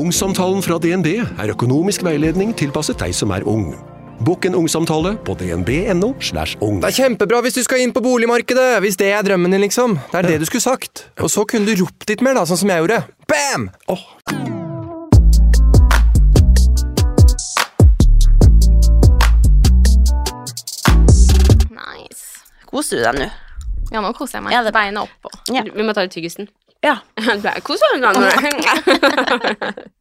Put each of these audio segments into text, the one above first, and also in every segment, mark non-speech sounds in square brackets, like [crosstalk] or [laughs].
Ungsamtalen fra DNB er økonomisk veiledning tilpasset deg som er ung. Bokk en ungsamtale på dnb.no. slash ung. Det er kjempebra hvis du skal inn på boligmarkedet, hvis det er drømmen din, liksom. Det er det du skulle sagt. Og så kunne du ropt litt mer, da, sånn som jeg gjorde. Bam! Oh. Nice. Koser du deg nå? Ja, nå koser jeg meg. Ja, det- Beina oppå. Ja. Vi må ta ut tyggisen. Ja. [laughs] Det er nå? [laughs] [laughs]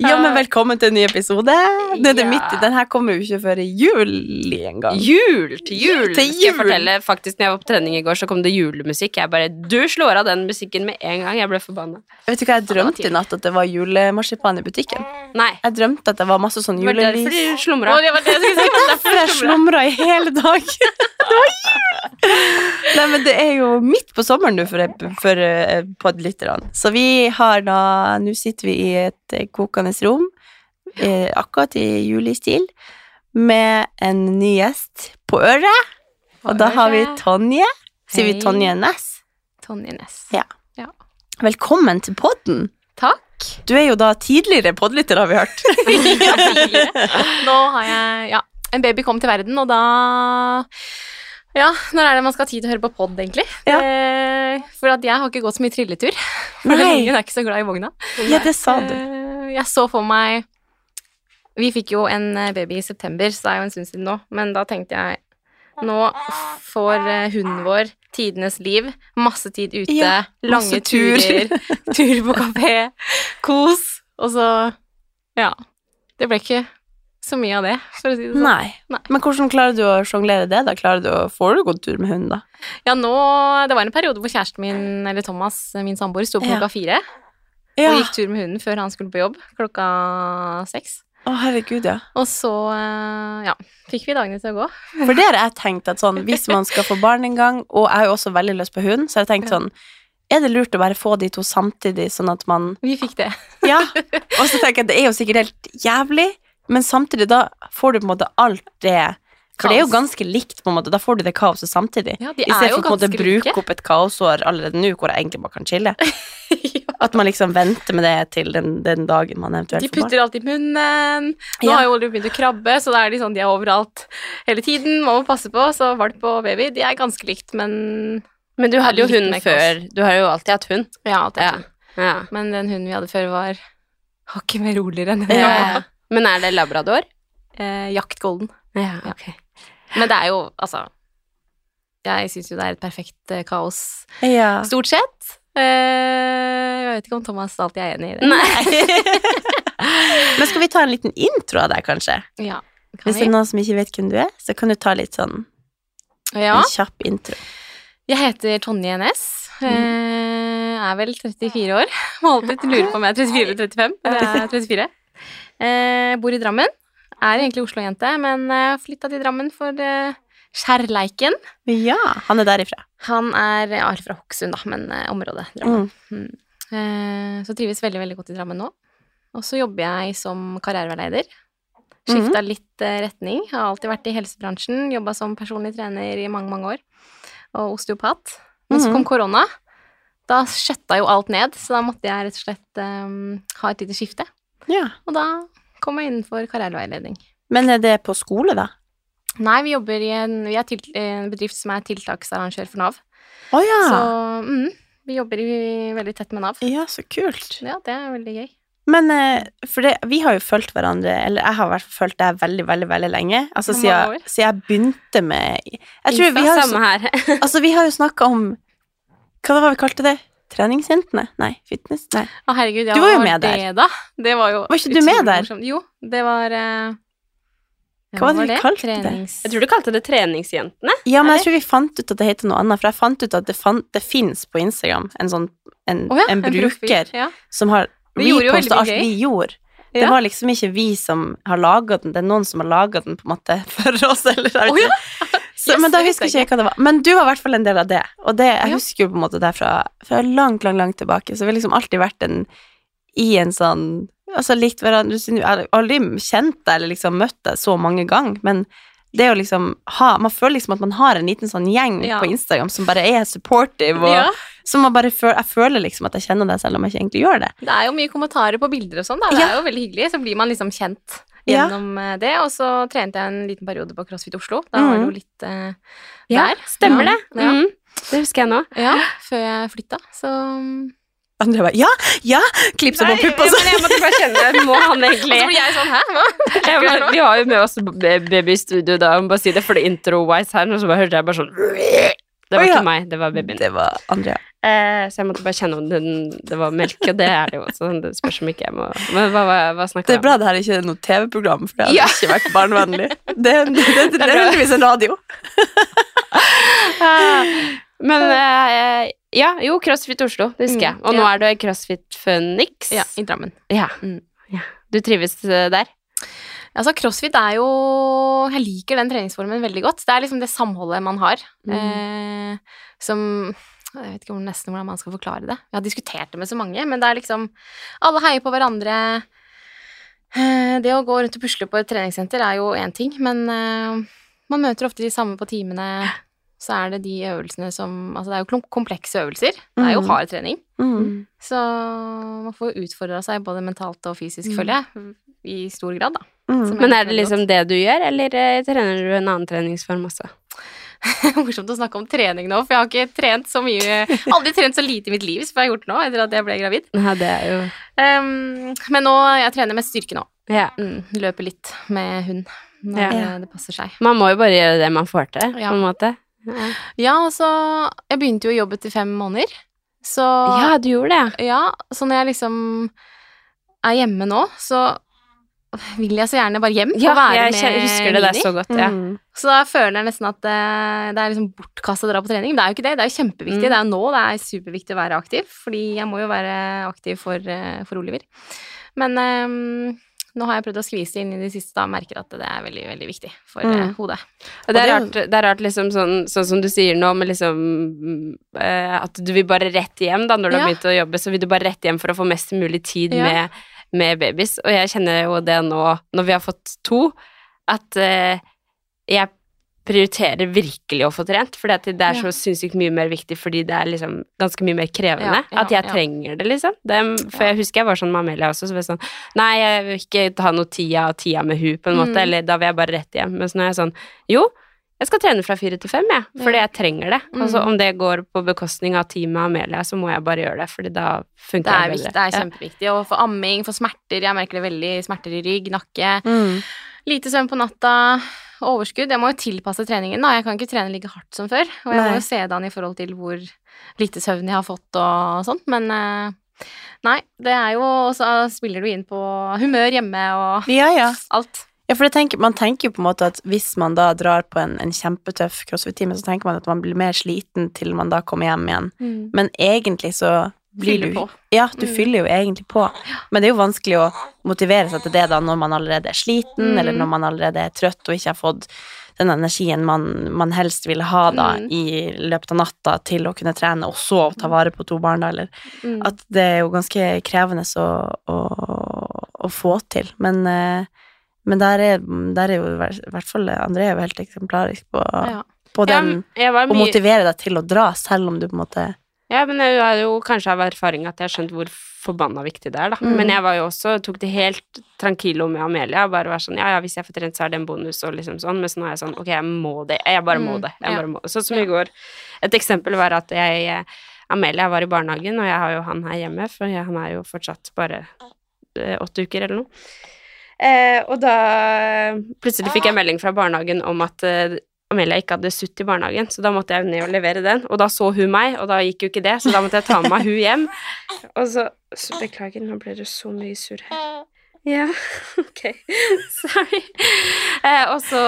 Ja, men velkommen til en ny episode. Nå er det Ja. midt i, Den her kommer jo ikke før i juli engang. Jul! Til jul! Til Skal jeg jul. fortelle, faktisk, når jeg var på trening i går, så kom det julemusikk. Jeg bare Du slår av den musikken med en gang. Jeg ble forbanna. Vet du hva jeg drømte i natt? At det var julemarsipan i butikken. Nei. Jeg drømte at det var masse sånn Det var derfor du slumra. det var det jeg si. [laughs] det var derfor jeg slumra. i hele dag. [laughs] Det var jul! Nei, men det er jo midt på sommeren nå for, for eh, podlytterne. Så vi har da Nå sitter vi i et eh, kokende rom, eh, akkurat i julistil, med en ny gjest på øret. Og da har vi Tonje. Sier vi Tonje Næss? Tonje Næss. Ja. Velkommen til podden. Takk. Du er jo da tidligere podlytter, har vi hørt. [laughs] Ja, tidligere. Nå har jeg Ja, en baby kom til verden, og da Ja, når er det man skal ha tid til å høre på pod, egentlig? Ja. Eh, for at jeg har ikke gått så mye trilletur. [laughs] For ungen er ikke så glad i vogna. Ja, det sa du. Eh, Jeg så for meg Vi fikk jo en eh, baby i september, så det er jo en stund siden nå, men da tenkte jeg nå får eh, hunden vår tidenes liv, masse tid ute, Ja, lange tur. turer, [laughs] tur på kafé, kos, og så Ja. Det ble ikke så mye av det, for å si det sånn. Nei. Nei. Men hvordan klarer du å sjonglere det, da? Klarer du å, får du gått tur med hunden, da? Ja, nå Det var en periode hvor kjæresten min, eller Thomas, min samboer, sto opp Ja. klokka fire Ja. og gikk tur med hunden før han skulle på jobb klokka seks. Å, herregud, ja. Og så, eh, ja, fikk vi dagene til å gå. For det har jeg tenkt at sånn, hvis man skal få barn en gang, og jeg har jo også veldig lyst på hund, så har jeg tenkt sånn Er det lurt å bare få de to samtidig, sånn at man Vi fikk det. Ja. Og så tenker jeg at det er jo sikkert helt jævlig, men samtidig da får du på en måte alt det For det er jo ganske likt, på en måte. Da får du det kaoset samtidig. Ja, de er Istedenfor ganske å på en måte å bruke opp et kaosår allerede nå, hvor jeg egentlig bare kan chille. [laughs] Ja. At man liksom venter med det til den, den dagen man eventuelt får barn. putter alt i munnen. Nå Ja. har jo Oliver begynt å krabbe, så da er de sånn, de er overalt hele tiden. Man må passe på. Så valp og baby, de er ganske likt, men Men du hadde jo hund før. Du har jo alltid hatt hund. Ja, alltid Ja. ja. Men den hunden vi hadde før, var hakket mer roligere enn den Ja. Men er det labrador? Eh, Jakt golden. Ja, ok. Men det er jo, altså Jeg syns jo det er et perfekt eh, kaos, Ja. stort sett. Eh, jeg vet ikke om Thomas alltid er enig i det. [laughs] Men skal vi ta en liten intro av deg, kanskje? Ja, kan Hvis det vi? er noen som ikke vet hvem du er, så kan du ta litt sånn ja. en kjapp intro. Jeg heter Tonje Næss. Eh, er vel 34 år. Må alltid lure på om jeg er 34 eller 35. Men jeg er 34. Eh, bor i Drammen. Er egentlig Oslo-jente, men eh, flytta til Drammen for eh, kjærleiken. Ja, han er derifra. Han er ja, er fra Hokksund, da, men eh, området Drammen. Mm. Eh, så trives veldig, veldig godt i Drammen nå. Og så jobber jeg som karriereveileder. Skifta litt eh, retning. Har alltid vært i helsebransjen. Jobba som personlig trener i mange, mange år. Og osteopat. Men så Mhm. kom korona. Da skjøtta jo alt ned, så da måtte jeg rett og slett um, ha et lite skifte. Ja. Og da kom jeg innenfor karriereveiledning. Men er det på skole, da? Nei, vi jobber i en, vi til, en bedrift som er tiltaksarrangør for Nav. Oh, ja. Så mm, vi jobber i, veldig tett med Nav. Ja, så kult. Ja, det er veldig gøy. Men eh, for det, vi har jo fulgt hverandre, eller jeg har i hvert fall fulgt deg veldig, veldig veldig lenge. Altså siden, siden jeg begynte med Jeg tror vi har, her. [laughs] altså, vi har jo snakka om Hva var det vi kalte det? Treningsjentene? Nei, fitness? Nei. Å, herregud, ja, Du var jo med det, der. da? Det var jo Var ikke du med der? morsomt. Jo, det var uh... Hva var det vi kalte det? Trenings... Jeg tror du kalte det Treningsjentene. Ja, men jeg tror vi fant ut at det heter noe annet, for jeg fant ut at det, fant, det fins på Instagram en sånn en, oh, ja, en profil. bruker Ja. som har Vi gjorde jo reposte veldig alt vi gjorde. Det Ja. var liksom ikke vi som har laga den, det er noen som har laga den på en måte [laughs] for oss. Eller, oh, ja. Så, Yes, men da husker ikke jeg hva det var. Men du var i hvert fall en del av det. Og det, jeg Ja. husker jo på en måte det fra, fra langt, langt, langt tilbake. Så vi har liksom alltid vært en, i en sånn Altså likt hverandre Jeg har aldri kjent deg eller liksom møtt deg så mange ganger, men det å liksom ha Man føler liksom at man har en liten sånn gjeng Ja. på Instagram som bare er supportive, og Ja. som man bare føler Jeg føler liksom at jeg kjenner deg, selv om jeg ikke egentlig gjør det. Det er jo mye kommentarer på bilder og sånn, da. Det er jo veldig hyggelig. Så blir man liksom kjent. Gjennom ja. det. Og så trente jeg en liten periode på CrossFit Oslo. Da var det jo litt eh, Ja, der. stemmer Ja. det. Mm. Det husker jeg nå. Ja, før jeg flytta, så bare Ja! Ja! Klipp på Nei, puppa, så men jeg måtte bare kjenne [laughs] Må han Og så egentlig blir jeg sånn, hæ? Hva? [laughs] Ja, Vi har jo med oss ba- baby i studio da, jeg må bare si det for det intro-wise her, og så bare hørte jeg bare sånn Det var ikke meg, det var babyen. Det var Andrea. Eh, så jeg måtte bare kjenne om den, det var melk, og det er det jo. Så det spørs om ikke jeg må Men hva, hva, hva snakker Det er bra om? det her ikke er noe TV-program, for det hadde Ja. ikke vært barnevennlig. Det, det, det, det, er heldigvis en radio. [laughs] Men eh, ja, jo, CrossFit Oslo, det husker jeg. Mm, Og nå er du i CrossFit Phoenix. Ja, i Drammen. Ja. Mm. ja. Du trives eh, der? Altså, crossfit er jo Jeg liker den treningsformen veldig godt. Det er liksom det samholdet man har, Mm. eh, som Jeg vet ikke om nesten hvordan man skal forklare det. Jeg har diskutert det med så mange, men det er liksom Alle heier på hverandre. Eh, det å gå rundt og pusle på et treningssenter er jo én ting, men eh, man møter ofte de samme på timene. Så er det de øvelsene som Altså, det er jo komplekse øvelser. Det er jo Mm. hard trening. Mm. Så man får utfordra seg både mentalt og fysisk, Mm. føler jeg. I stor grad, da. Mm. Men er det liksom det du gjør, eller eh, trener du en annen treningsform også? [laughs] Morsomt å snakke om trening nå, for jeg har ikke trent så mye Aldri trent så lite i mitt liv som jeg har gjort nå, etter at jeg ble gravid. Nei, det er jo Um, men nå jeg trener mest styrke nå. Ja. Mm, løper litt med hund når Ja. det- det passer seg. Man må jo bare gjøre det man får til, Ja. på en måte. Ja, altså Jeg begynte jo å jobbe etter fem måneder, så Ja, du gjorde det. ja, så når jeg liksom er hjemme nå, så vil jeg så gjerne bare hjem Ja, og være jeg med husker det det er så godt, ja. Mm. Så da føler jeg nesten at det, det er liksom bortkasta å dra på trening. Men det er jo ikke det. Det er jo kjempeviktig. Mm. Det er jo nå det er superviktig å være aktiv, fordi jeg må jo være aktiv for, eh, for Oliver. Men ehm, nå har jeg prøvd å skvise inn i det siste, da merker at det er veldig, veldig viktig for eh, Mm. hodet. Og det er rart, det er rart liksom sånn, sånn som du sier nå, med liksom eh, At du vil bare rett hjem da, når du har begynt å jobbe, så vil du bare rett hjem for å få mest mulig tid Ja. med, med babys. Og jeg kjenner jo det nå, når vi har fått to, at eh, jeg prioriterer virkelig å få trent, for det er Ja. så sinnssykt mye mer viktig, fordi det er liksom ganske mye mer krevende. Ja, ja, at jeg ja. trenger det, liksom. Det, for jeg husker jeg var sånn med Amelia også, så var jeg sånn Nei, jeg vil ikke ta noe tida og tida med hun, på en måte, Mm. eller da vil jeg bare rett hjem. Men så nå er jeg sånn Jo, jeg skal trene fra fire til fem, jeg, fordi jeg trenger det. Mm. Altså, om det går på bekostning av teamet Amelia, så må jeg bare gjøre det, fordi da funker Det er, viktig, bedre. det er kjempeviktig. Og for amming, for smerter, jeg merker det veldig. Smerter i rygg, nakke. Mm. Lite søvn på natta, overskudd. Jeg må jo tilpasse treningen, da. Jeg kan ikke trene like hardt som før. Og jeg Nei. må jo se det an i forhold til hvor lite søvn jeg har fått og sånt. Men eh, nei, det er jo Og så spiller du inn på humør hjemme og Ja, ja. alt. Ja, for det tenker, man tenker jo på en måte at hvis man da drar på en, en kjempetøff crossfit-time, så tenker man at man blir mer sliten til man da kommer hjem igjen. Men egentlig så blir Fyller du på. Ja, du Mm. fyller jo egentlig på. Men det er jo vanskelig å motivere seg til det da når man allerede er sliten, Mm. eller når man allerede er trøtt og ikke har fått den energien man, man helst ville ha da Mm. i løpet av natta til å kunne trene, og så ta vare på to barn, da, eller Mm. at det er jo ganske krevende å, å, å få til. Men, eh, men der, er, der er jo i hvert- fall André er jo helt eksemplarisk på, Ja. på den jeg Å motivere deg til å dra, selv om du på en måte Ja, men jeg har jo kanskje av erfaring at jeg har skjønt hvor forbanna viktig det er, da. Mm. Men jeg var jo også, tok det helt tranquilo med Amelia, bare var sånn, ja, ja, hvis jeg får trent, så er det en bonus, og liksom sånn, mens nå er jeg sånn, ok, jeg må det, jeg bare må Mm, det, jeg bare må det. Sånn som i går, et eksempel var at jeg, eh, Amelia var i barnehagen, og jeg har jo han her hjemme, for han er jo fortsatt bare eh, åtte uker eller noe. Eh, og da plutselig fikk jeg melding fra barnehagen om at eh, Amelia ikke hadde sutt i barnehagen, så da måtte jeg ned og levere den. Og da så hun meg, og da gikk jo ikke det, så da måtte jeg ta med meg hun hjem. [laughs] Og så, så Beklager, nå ble det så mye surr her. Ja, [laughs] ok. [laughs] Sorry. Eh, og så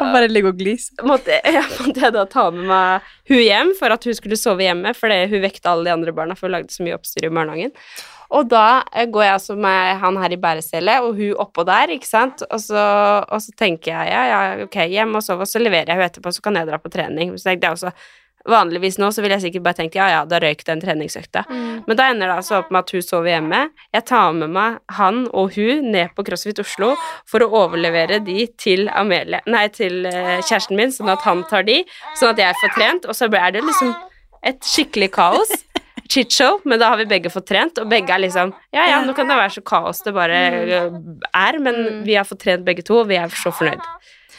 Han bare ligger og gliser. måtte, ja, måtte jeg da ta med meg hun hjem for at hun skulle sove hjemme, fordi hun vekte alle de andre barna, for hun lagde så mye oppstyr i barnehagen. Og da eh, går jeg altså med han her i bæresele, og hun oppå der, ikke sant, og så, og så tenker jeg ja, ja, ok, hjem og sove, og så leverer jeg henne etterpå, så kan jeg dra på trening. Så tenkte jeg også, Vanligvis nå så ville jeg sikkert bare tenkt ja, ja, da røyk den treningsøkta. Men da ender det altså opp med at hun sover hjemme. Jeg tar med meg han og hun ned på CrossFit Oslo for å overlevere de til Amelie, nei, til eh, kjæresten min, sånn at han tar de, sånn at jeg får trent, og så er det liksom et skikkelig kaos. Chit-show, men da har vi begge fått trent, og begge er liksom Ja, ja, nå kan det være så kaos det bare eh, er, men vi har fått trent begge to, og vi er så fornøyd.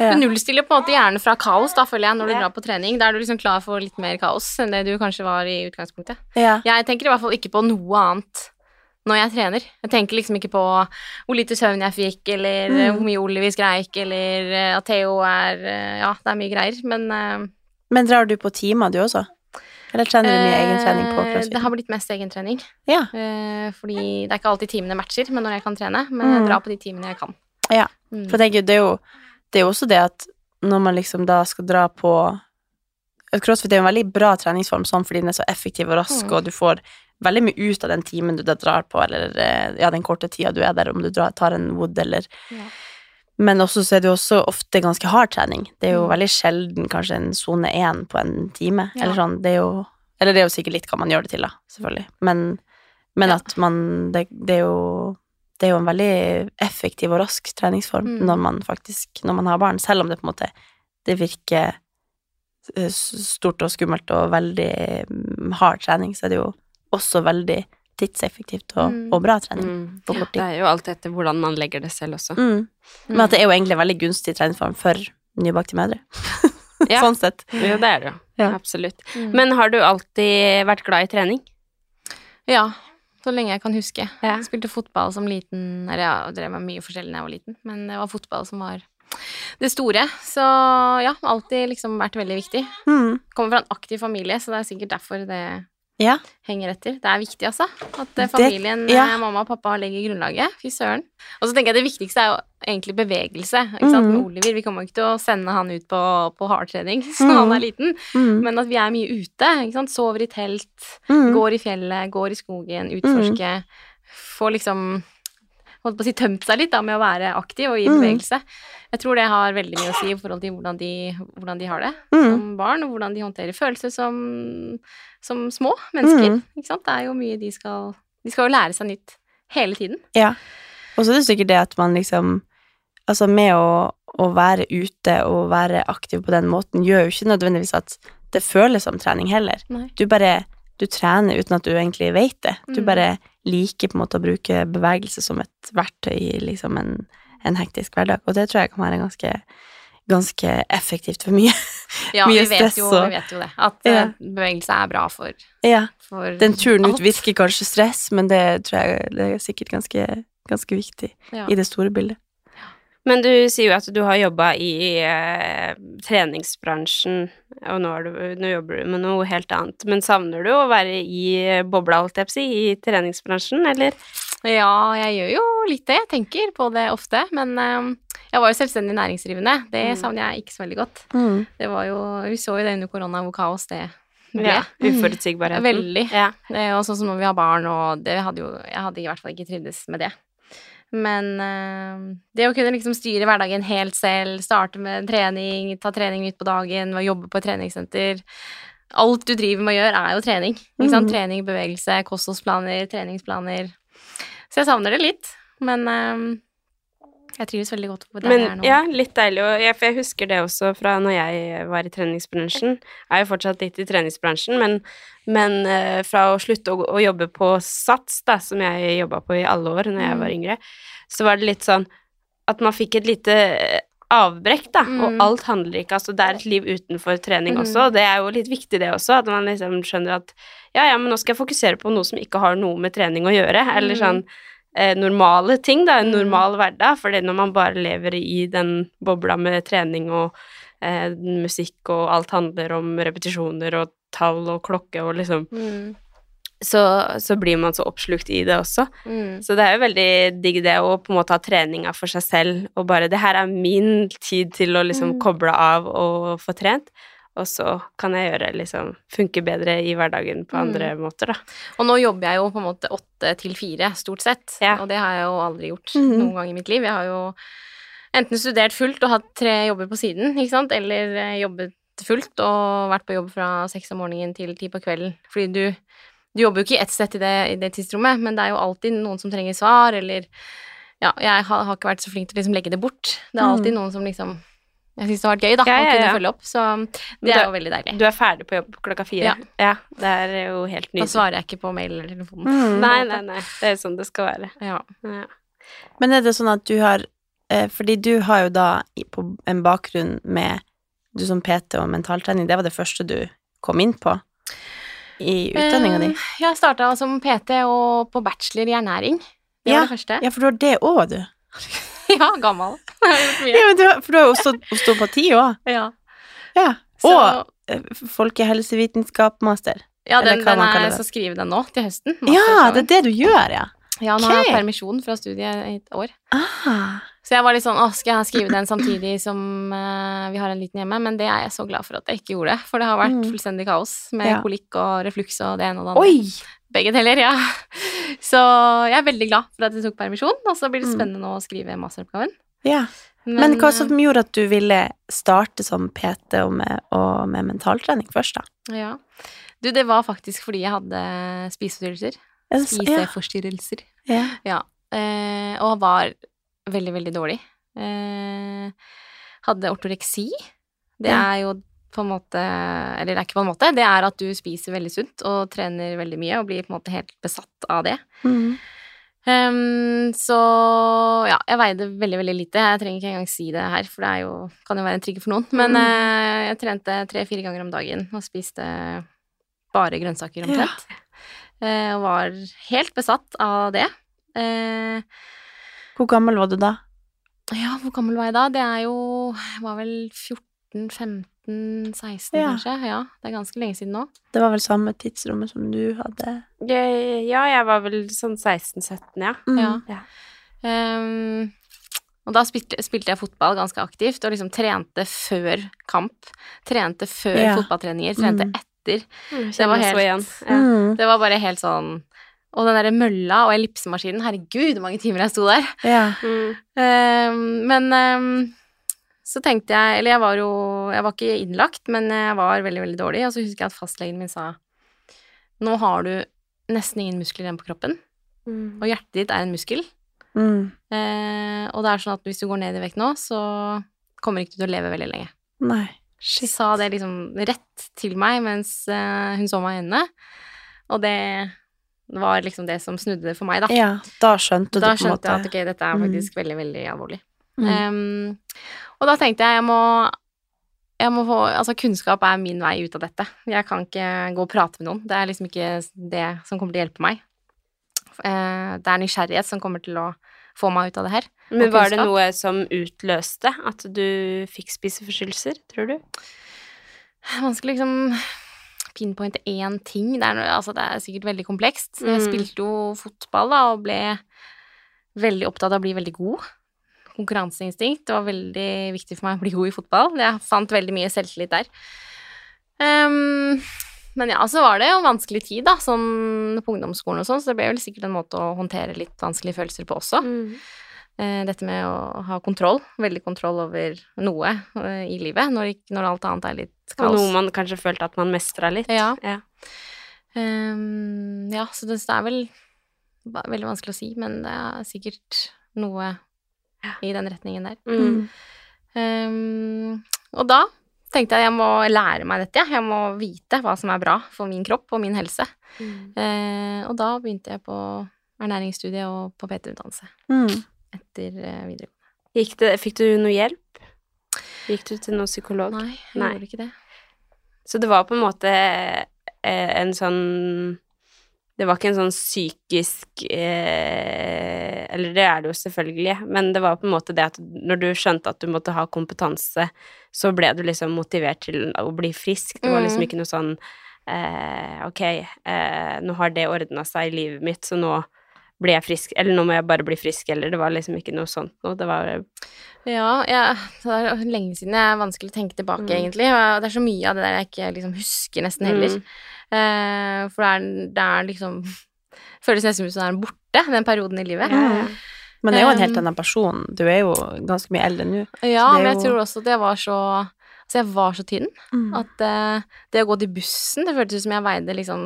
Ja. Du nullstiller på en måte gjerne fra kaos, da, føler jeg, når du drar på trening. Da er du liksom klar for litt mer kaos enn det du kanskje var i utgangspunktet. Ja. Jeg tenker i hvert fall ikke på noe annet når jeg trener. Jeg tenker liksom ikke på hvor lite søvn jeg fikk, eller mm. hvor mye Olivi skreik, eller eh, at Theo er eh, Ja, det er mye greier, men uh... Men drar du på timer, du også? Eller trener du mye egentrening på eh, crossfit? Det har blitt mest egentrening. Ja. Eh, fordi det er ikke alltid timene matcher med når jeg kan trene, men jeg Mm. drar på de timene jeg kan. Ja. Mm. For jeg tenker, det er jo det er jo også det at når man liksom da skal dra på Crossfit er jo en veldig bra treningsform sånn fordi den er så effektiv og rask, Mm. og du får veldig mye ut av den timen du da drar på, eller eh, ja, den korte tida du er der, om du drar, tar en wood eller Ja. Men også så er det jo også ofte ganske hard trening. Det er jo Mm. veldig sjelden kanskje en sone én på en time, Ja. eller sånn. Det er jo Eller det er jo sikkert litt hva man gjør det til, da, selvfølgelig. Men, men Ja. at man det, det er jo det er jo en veldig effektiv og rask treningsform Mm. når man faktisk når man har barn, selv om det på en måte det virker stort og skummelt og veldig mm, hard trening, så er det jo også veldig tidseffektivt og, Mm. og bra trening Mm. på kort Det er jo alt etter hvordan man legger det selv også. Mm. Men at det er jo egentlig en veldig gunstig treningsform for nybakte mødre. Ja. [laughs] sånn sett. Jo, det er det jo. Ja. Absolutt. Mm. Men har du alltid vært glad i trening? Ja, så lenge jeg kan huske. Ja. Jeg spilte fotball som liten, eller ja, drev med mye forskjellig da jeg var liten, men det var fotball som var det store. Så ja, alltid liksom vært veldig viktig. Mm. Kommer fra en aktiv familie, så det er sikkert derfor det Ja. henger etter. Det er viktig, altså. At familien, Det- ja. eh, mamma og pappa, legger grunnlaget. Fy søren. Og så tenker jeg det viktigste er jo egentlig bevegelse. Ikke sant? Mm. Med Oliver. Vi kommer jo ikke til å sende han ut på, på hardtrening [laughs] så mm. han er liten, Mm. men at vi er mye ute. Ikke sant? Sover i telt, Mm. går i fjellet, går i skogen, utforsker. Får liksom holdt på å si tømt seg litt da, med å være aktiv og i Mm. bevegelse. Jeg tror det har veldig mye å si i forhold til hvordan de, hvordan de har det Mm. som barn, og hvordan de håndterer følelser som, som små mennesker. Mm. Ikke sant? Det er jo mye de skal De skal jo lære seg nytt hele tiden. Ja. Og så er det sikkert det at man liksom Altså, med å, å være ute og være aktiv på den måten, gjør jo ikke nødvendigvis at det føles som trening heller. Nei. Du bare Du trener uten at du egentlig vet det. Du Mm. bare liker på en måte å bruke bevegelse som et verktøy i liksom en, en hektisk hverdag, og det tror jeg kan være ganske ganske effektivt for mye. [laughs] Ja, Mye vi stress jo, og- vi vet jo det. At Ja. eh, bevegelse er bra for, ja. for Den turen ut virker kanskje stress, men det tror jeg det er sikkert ganske, ganske viktig Ja. i det store bildet. Men du sier jo at du har jobba i eh, treningsbransjen, og nå, du, nå jobber du med noe helt annet. Men savner du å være i bobla, holdt jeg på å si, i treningsbransjen, eller? Ja, jeg gjør jo litt det. Jeg tenker på det ofte. Men eh, jeg var jo selvstendig næringsdrivende. Det Mm. savner jeg ikke så veldig godt. Mm. Det var jo, Vi så jo det under korona, hvor kaos det ble. Ja, uforutsigbarheten. Veldig. Ja. Eh, Og sånn som når vi har barn, og det hadde jo Jeg hadde i hvert fall ikke trivdes med det. Men eh, det å kunne liksom styre hverdagen helt selv, starte med trening, ta trening midt på dagen, jobbe på et treningssenter Alt du driver med å gjøre, er jo trening. Mhm. Trening, bevegelse, kostholdsplaner, treningsplaner. Så jeg savner det litt. Men eh, jeg trives veldig godt på der jeg er nå. ja, litt deilig ja, For jeg husker det også fra når jeg var i treningsbransjen. Jeg er jo fortsatt litt i treningsbransjen, men, men eh, fra å slutte å, å jobbe på Sats, da, som jeg jobba på i alle år når jeg Mm. var yngre, så var det litt sånn at man fikk et lite eh, avbrekk, da, og Mm. alt handler ikke Altså, det er et liv utenfor trening Mm. også, og det er jo litt viktig, det også, at man liksom skjønner at ja, ja, men nå skal jeg fokusere på noe som ikke har noe med trening å gjøre, eller Mm. sånn normale ting, da, en Mm. normal hverdag, for når man bare lever i den bobla med trening og eh, musikk og alt handler om repetisjoner og tall og klokke og liksom Mm. så, så blir man så oppslukt i det også. Mm. Så det er jo veldig digg det å på en måte ha treninga for seg selv, og bare det her er min tid til å liksom Mm. koble av og få trent, og så kan jeg gjøre liksom funke bedre i hverdagen på andre måter, da. Og nå jobber jeg jo på en måte åtte til fire, stort sett. Ja. Og det har jeg jo aldri gjort Mhm. noen gang i mitt liv. Jeg har jo enten studert fullt og hatt tre jobber på siden, ikke sant, eller eh, jobbet fullt og vært på jobb fra seks om morgenen til ti på kvelden. Fordi du, du jobber jo ikke i ett sett i det, i det tidsrommet, men det er jo alltid noen som trenger svar, eller Ja, jeg har, har ikke vært så flink til å liksom legge det bort. Det er alltid noen som liksom jeg syns det har vært gøy, da, Ja, ja, å kunne følge opp. Så det er jo veldig deilig. Du er ferdig på jobb klokka fire? Ja. det er jo helt Da svarer jeg ikke på mail eller telefon. Mm. Nei, nei, nei. Det er sånn det skal være. Ja. Ja. Men er det sånn at du har eh, Fordi du har jo da på en bakgrunn med Du som PT og mentaltrening, det var det første du kom inn på i utdanninga di? Eh, Jeg starta som PT og på bachelor i ernæring. Det Ja, var det første. Ja, for du har det òg, du. [laughs] Ja, gammel. [laughs] Ja, men du for du har jo osteopati òg. Ja. Ja. Og så... folkehelsevitenskap master. ja, den, den er, jeg skal skrive den nå, til høsten. Ja, det er det du gjør, ja. Ja, nå har jeg permisjon fra studiet i et år. Ah. Så jeg var litt sånn, å, skal jeg skrive den samtidig som uh, vi har en liten hjemme? Men det er jeg så glad for at jeg ikke gjorde, for det har vært Mm. fullstendig kaos med Ja. kolikk og refluks og det ene og det andre. Oi! Begge deler, ja. Så jeg er veldig glad for at jeg tok permisjon, og så blir det Mm. spennende nå å skrive masteroppgaven. Ja. Men, hva eh, som gjorde at du ville starte som PT og med, og med mentaltrening først, da? Ja. Du, det var faktisk fordi jeg hadde spiseforstyrrelser. Er Spiseforstyrrelser. Ja. Ja. Eh, og var veldig, veldig dårlig. Eh, hadde ortoreksi. Det er jo på en måte Eller det er ikke på en måte. Det er at du spiser veldig sunt og trener veldig mye og blir på en måte helt besatt av det. Mm. Um, så ja, jeg veide veldig, veldig lite. Jeg trenger ikke engang si det her, for det jo, kan jo være en trigger for noen. Men Mm. uh, jeg trente tre-fire ganger om dagen og spiste bare grønnsaker omtrent. Eh, og var helt besatt av det. Uh, Hvor gammel var du da? ja, hvor gammel var jeg da? Det er jo Jeg var vel 14-15-16, Ja. kanskje. Ja, det er ganske lenge siden nå. Det var vel samme tidsrommet som du hadde? Ja, jeg var vel sånn 16-17, ja. Mm. Ja. Ja. Ehm, og da spilte, spilte jeg fotball ganske aktivt, og liksom trente før kamp. Trente før Ja. fotballtreninger, trente Mm. etter. Det var helt- Ja. Mm. Det var bare helt sånn Og den derre mølla og ellipsemaskinen, herregud, hvor mange timer jeg sto der. Ja. Mm. Ehm, men ehm, så tenkte jeg Eller jeg var jo Jeg var ikke innlagt, men jeg var veldig, veldig dårlig. Og så husker jeg at fastlegen min sa Nå har du nesten ingen muskler igjen på kroppen, Mm. og hjertet ditt er en muskel. Mm. Eh, og det er sånn at hvis du går ned i vekt nå, så kommer ikke du til å leve veldig lenge. Nei. Shit. sa det liksom rett til meg mens eh, hun så meg i øynene, og det var liksom det som snudde det for meg, da. Ja, da skjønte du da på en måte. Da skjønte jeg at ok, dette er Mm. faktisk veldig, veldig alvorlig. Mm. Um, og da tenkte jeg jeg må jeg må få, altså Kunnskap er min vei ut av dette. Jeg kan ikke gå og prate med noen. Det er liksom ikke det som kommer til å hjelpe meg. Uh, det er nysgjerrighet som kommer til å få meg ut av det her. Men var det noe som utløste at du fikk spiseforstyrrelser, tror du? Vanskelig liksom pinpointe én ting. Det er, noe, altså, det er sikkert veldig komplekst. Jeg Mm. spilte jo fotball da, og ble veldig opptatt av å bli veldig god. Konkurranseinstinkt. Det var veldig viktig for meg å bli god i fotball. Jeg fant veldig mye selvtillit der. Um, men ja, så var det jo vanskelig tid, da, sånn på ungdomsskolen og sånn, så det ble vel sikkert en måte å håndtere litt vanskelige følelser på også. Eh, dette med å ha kontroll, veldig kontroll over noe uh, i livet, når, når alt annet er litt Og noe man kanskje følte at man mestra litt? Ja. Ja. Um, ja, så det, det er vel veldig vanskelig å si, men det er sikkert noe i den retningen der. Mm. Um, og da tenkte jeg jeg må lære meg dette, jeg må vite hva som er bra for min kropp og min helse. Mm. Uh, og da begynte jeg på ernæringsstudiet og på PT-utdannelse Mm. etter eh, videregående. Gikk det, fikk du noe hjelp? Gikk du til noen psykolog? Nei, jeg Nei. gjorde ikke det. Så det var på en måte eh, en sånn Det var ikke en sånn psykisk eh, Eller det er det jo selvfølgelig, men det var på en måte det at når du skjønte at du måtte ha kompetanse, så ble du liksom motivert til å bli frisk. Det var liksom Mm. ikke noe sånn eh, ok, eh, nå har det ordna seg i livet mitt, så nå blir jeg frisk, eller nå må jeg bare bli frisk, eller det var liksom ikke noe sånt noe. Det var Ja, jeg, det er lenge siden jeg er vanskelig å tenke tilbake, Mm. egentlig. Og det er så mye av det der jeg ikke liksom husker nesten heller. Mm. Eh, for det er, det er liksom [laughs] Føles nesten som det er borte, den perioden i livet. Ja. Men det er jo en helt annen person. Du er jo ganske mye eldre nå. Ja, Så det er men jeg jo- tror også det var så Altså, jeg var så tynn at eh, det å gå til bussen Det føltes ut som jeg veide liksom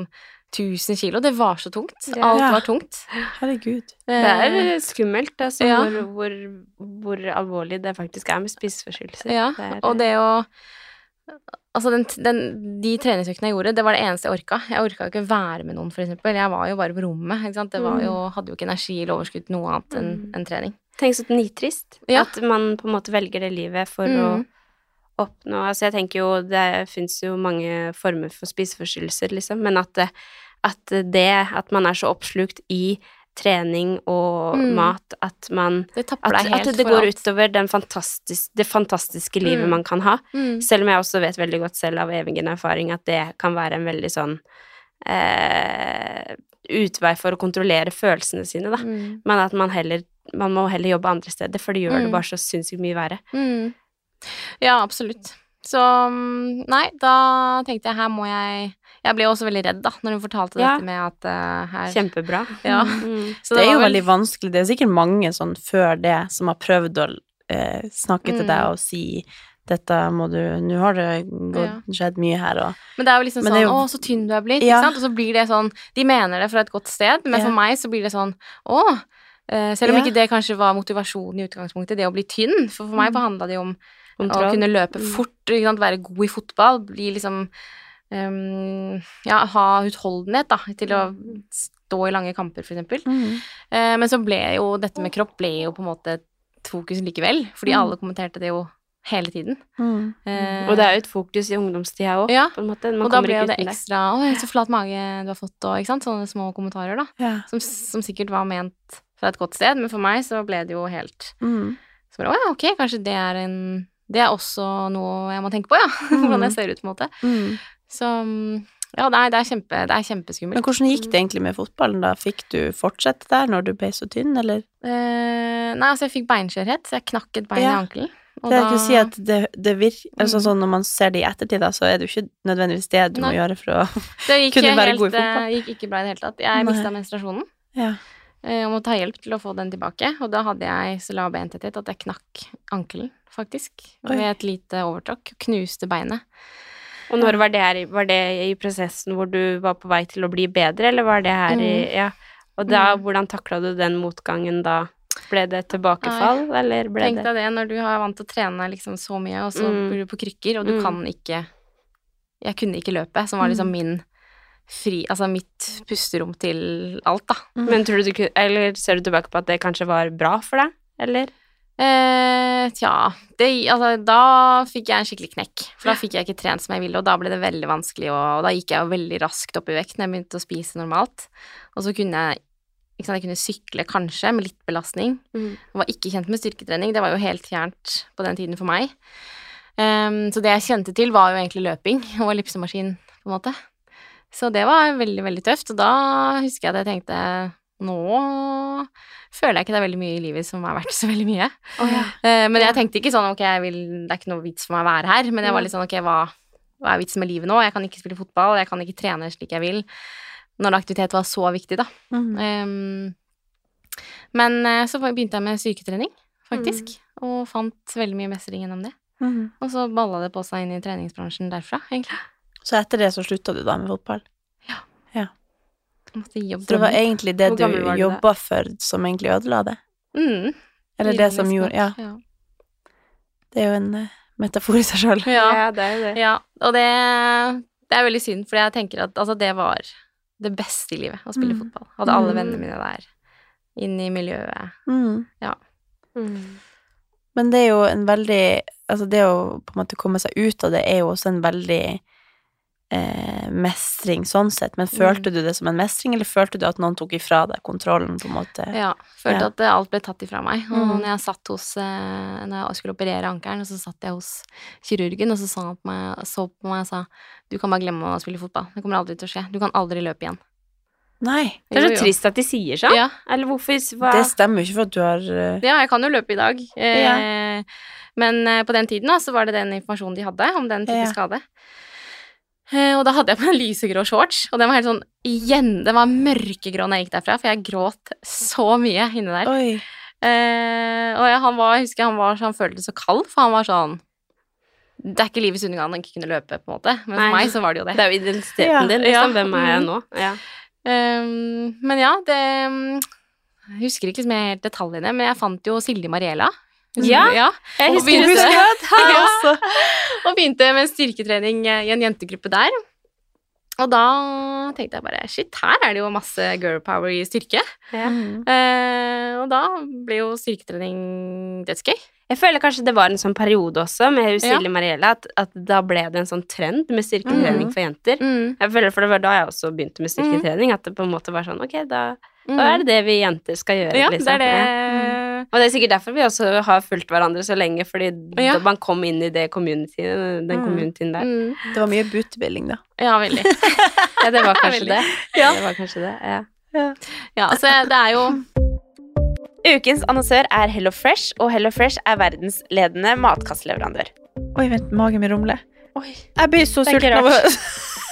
1000 kilo. Det var så tungt. Ja. Alt Ja. var tungt. Herregud. Det er skummelt, altså, Ja. hvor, hvor, hvor alvorlig det faktisk er med spiseforstyrrelser. Ja, Det er- og det å Altså, den, den, de treningsøktene jeg gjorde, det var det eneste jeg orka. Jeg orka jo ikke være med noen, eksempel. Jeg var jo bare på rommet. Det var jo, hadde jo ikke energi eller overskudd noe annet enn en trening. Tenk så nitrist Ja. at man på en måte velger det livet for Mm. å oppnå Altså, jeg tenker jo det fins jo mange former for spiseforstyrrelser, liksom, men at at det At man er så oppslukt i trening og Mm. mat at man Det At, at det går alt. utover den fantastis, det fantastiske livet Mm. man kan ha. Mm. Selv om jeg også vet veldig godt selv av egen erfaring at det kan være en veldig sånn eh, utvei for å kontrollere følelsene sine, da. Mm. Men at man heller man må heller jobbe andre steder, for det gjør det Mm. bare så sinnssykt mye verre. Mm. Ja, absolutt. Så nei, da tenkte jeg her må jeg Jeg ble også veldig redd, da, når hun fortalte Ja. dette med at uh, her Kjempebra. [laughs] Ja. Mm. Så det er jo vel- veldig vanskelig. Det er sikkert mange sånn før det som har prøvd å eh, snakke til Mm. deg og si dette må du Nå har det gått, skjedd mye her, og Men det er jo liksom sånn jo- 'Å, så tynn du er blitt', Ja. ikke sant? Og så blir det sånn De mener det fra et godt sted, men Ja. for meg så blir det sånn 'Å'. eh, selv om Ja. ikke det kanskje var motivasjonen i utgangspunktet, det å bli tynn. For for meg handla det jo om å kunne løpe Mm. fort, ikke sant? være god i fotball, bli liksom ehm, Ja, ha utholdenhet, da, til å stå i lange kamper, for eksempel. Uh, men så ble jo dette med kropp ble jo på en måte et fokus likevel, fordi Mm. alle kommenterte det jo hele tiden. Eh, Og det er jo et fokus i ungdomstida òg, Ja, på en måte. Man og da ble jo det ekstra 'Å, så flat mage du har fått', og ikke sant, sånne små kommentarer, da. Ja. Som, som sikkert var ment fra et godt sted, men for meg så ble det jo helt Mm. Så bare, å ja, ok, kanskje det er en Det er også noe jeg må tenke på, ja. [laughs] Hvordan jeg ser ut, på en måte. Mm. Så ja, nei, det er, kjempe, det er kjempeskummelt. Men hvordan gikk det egentlig med fotballen, da? Fikk du fortsette der når du ble så tynn, eller? Eh, nei, altså, jeg fikk beinskjørhet, så jeg knakk et bein Ja. i ankelen. og Det jeg da- å si at det, det virker altså, Mm. sånn Når man ser det i ettertid, da, så er det jo ikke nødvendigvis det du må gjøre for å [laughs] kunne være helt, god i fotball. Det gikk ikke bra i det hele tatt. Jeg Nei. mista menstruasjonen. Ja. eh, og måtte ha hjelp til å få den tilbake. Og da hadde jeg så lav bentetthet at jeg knakk ankelen, faktisk. Ved et lite overtråkk. Knuste beinet. Og når var det her Var det i prosessen hvor du var på vei til å bli bedre, eller var det her i Mm. Ja. Og da, Mm. hvordan takla du den motgangen da? Ble det tilbakefall, eller ble Tenk det deg det når du er vant til å trene liksom så mye, og så Mm. blir du på krykker, og du Mm. kan ikke Jeg kunne ikke løpe, som var liksom min fri Altså mitt pusterom til alt, da. Men tror du du kunne Eller ser du tilbake på at det kanskje var bra for deg, eller? Eh, tja det, altså, Da fikk jeg en skikkelig knekk. For da fikk jeg ikke trent som jeg ville, og da ble det veldig vanskelig, og, og da gikk jeg jo veldig raskt opp i vekt når jeg begynte å spise normalt. Og så kunne jeg ikke sant, Jeg kunne sykle kanskje, med litt belastning. Mm. Var ikke kjent med styrketrening. Det var jo helt fjernt på den tiden for meg. Um, så det jeg kjente til, var jo egentlig løping [laughs] og ellipsemaskin, på en måte. Så det var veldig, veldig tøft. Og da husker jeg at jeg tenkte nå føler jeg ikke det er veldig mye i livet som er verdt så veldig mye. Eh, men jeg tenkte ikke sånn ok, vil, det er ikke noe vits for meg å være her. Men jeg var litt sånn ok, hva, hva er vitsen med livet nå? Jeg kan ikke spille fotball, jeg kan ikke trene slik jeg vil. Når aktivitet var så viktig, da. Mm. Um, men eh, så begynte jeg med syketrening, faktisk. Og fant veldig mye mestring gjennom det. Mm. Og så balla det på seg inn i treningsbransjen derfra, egentlig. Så etter det så slutta du da med fotball? Måtte gi opp Så det var egentlig det du jobba for, som egentlig ødela det? Mm, Eller det som gjorde Ja. Ja, det er jo en eh, metafor i seg sjøl. Ja. det er jo det. Ja, og det, det er veldig synd, for jeg tenker at altså, det var det beste i livet, å spille Mm. fotball. Hadde alle Mm. vennene mine der, inn i miljøet. Mm. Mm. Men det er jo en veldig Altså, det å på en måte komme seg ut av det er jo også en veldig eh, mestring sånn sett, men følte du det som en mestring, eller følte du at noen tok ifra deg kontrollen, på en måte? Ja. Følte Ja. at eh, alt ble tatt ifra meg. Og Mm. når jeg satt hos eh, Når jeg skulle operere ankelen, så satt jeg hos kirurgen, og så så han på meg, så på meg og sa Du kan bare glemme å spille fotball. Det kommer aldri til å skje. Du kan aldri løpe igjen. Nei, Det er så jo. trist at de sier sånn. Ja. Eller hvorfor hva? det stemmer jo ikke for at du har uh... ja, jeg kan jo løpe i dag. Eh, Men på den tiden da, så var det den informasjonen de hadde om den type Ja. skade. Eh, og da hadde jeg på en lysegrå shorts, og den var helt sånn igjen, den var mørkegrå når jeg gikk derfra, for jeg gråt så mye inni der. Oi. Eh, og jeg, han var, jeg husker han var så han følte så kald, for han var sånn Det er ikke livets undergang han ikke kunne løpe, på en måte. Men Nei. for meg så var det jo det. Det er jo identiteten Ja. din, liksom. Ja. Hvem er jeg Mhm. nå? Ja. Um, men ja, det Jeg husker ikke liksom helt detaljene, men jeg fant jo Silje Mariela. Ja, ja. Jeg Og husker begynte- det. [laughs] Ja. Og begynte med styrketrening i en jentegruppe der. Og da tenkte jeg bare shit, her er det jo masse girl power i styrke. Ja. Eh, og da ble jo styrketrening dødsgøy. Jeg føler kanskje det var en sånn periode også med. Silje Mariella, at, at da ble det en sånn trend med styrketrening mm. for jenter. Mm. Jeg føler For det var da jeg også begynte med styrketrening, at det på en måte var sånn Ok, da, Mm. da er det det vi jenter skal gjøre, Ja, liksom. det er det. Og det er sikkert derfor vi også har fulgt hverandre så lenge, fordi Ja. da man kom inn i det communityen, den Mm. communityen der. Mm. Det var mye bootbilling, da. Ja, veldig. [laughs] [laughs] Ja, det var kanskje det. Ja. Det var kanskje det, ja. Ja, altså, det er jo Ukens annonsør er Hello Fresh, og Hello Fresh er verdensledende matkastleverandør. Oi, vent, magen min rumler. Jeg blir så sulten av å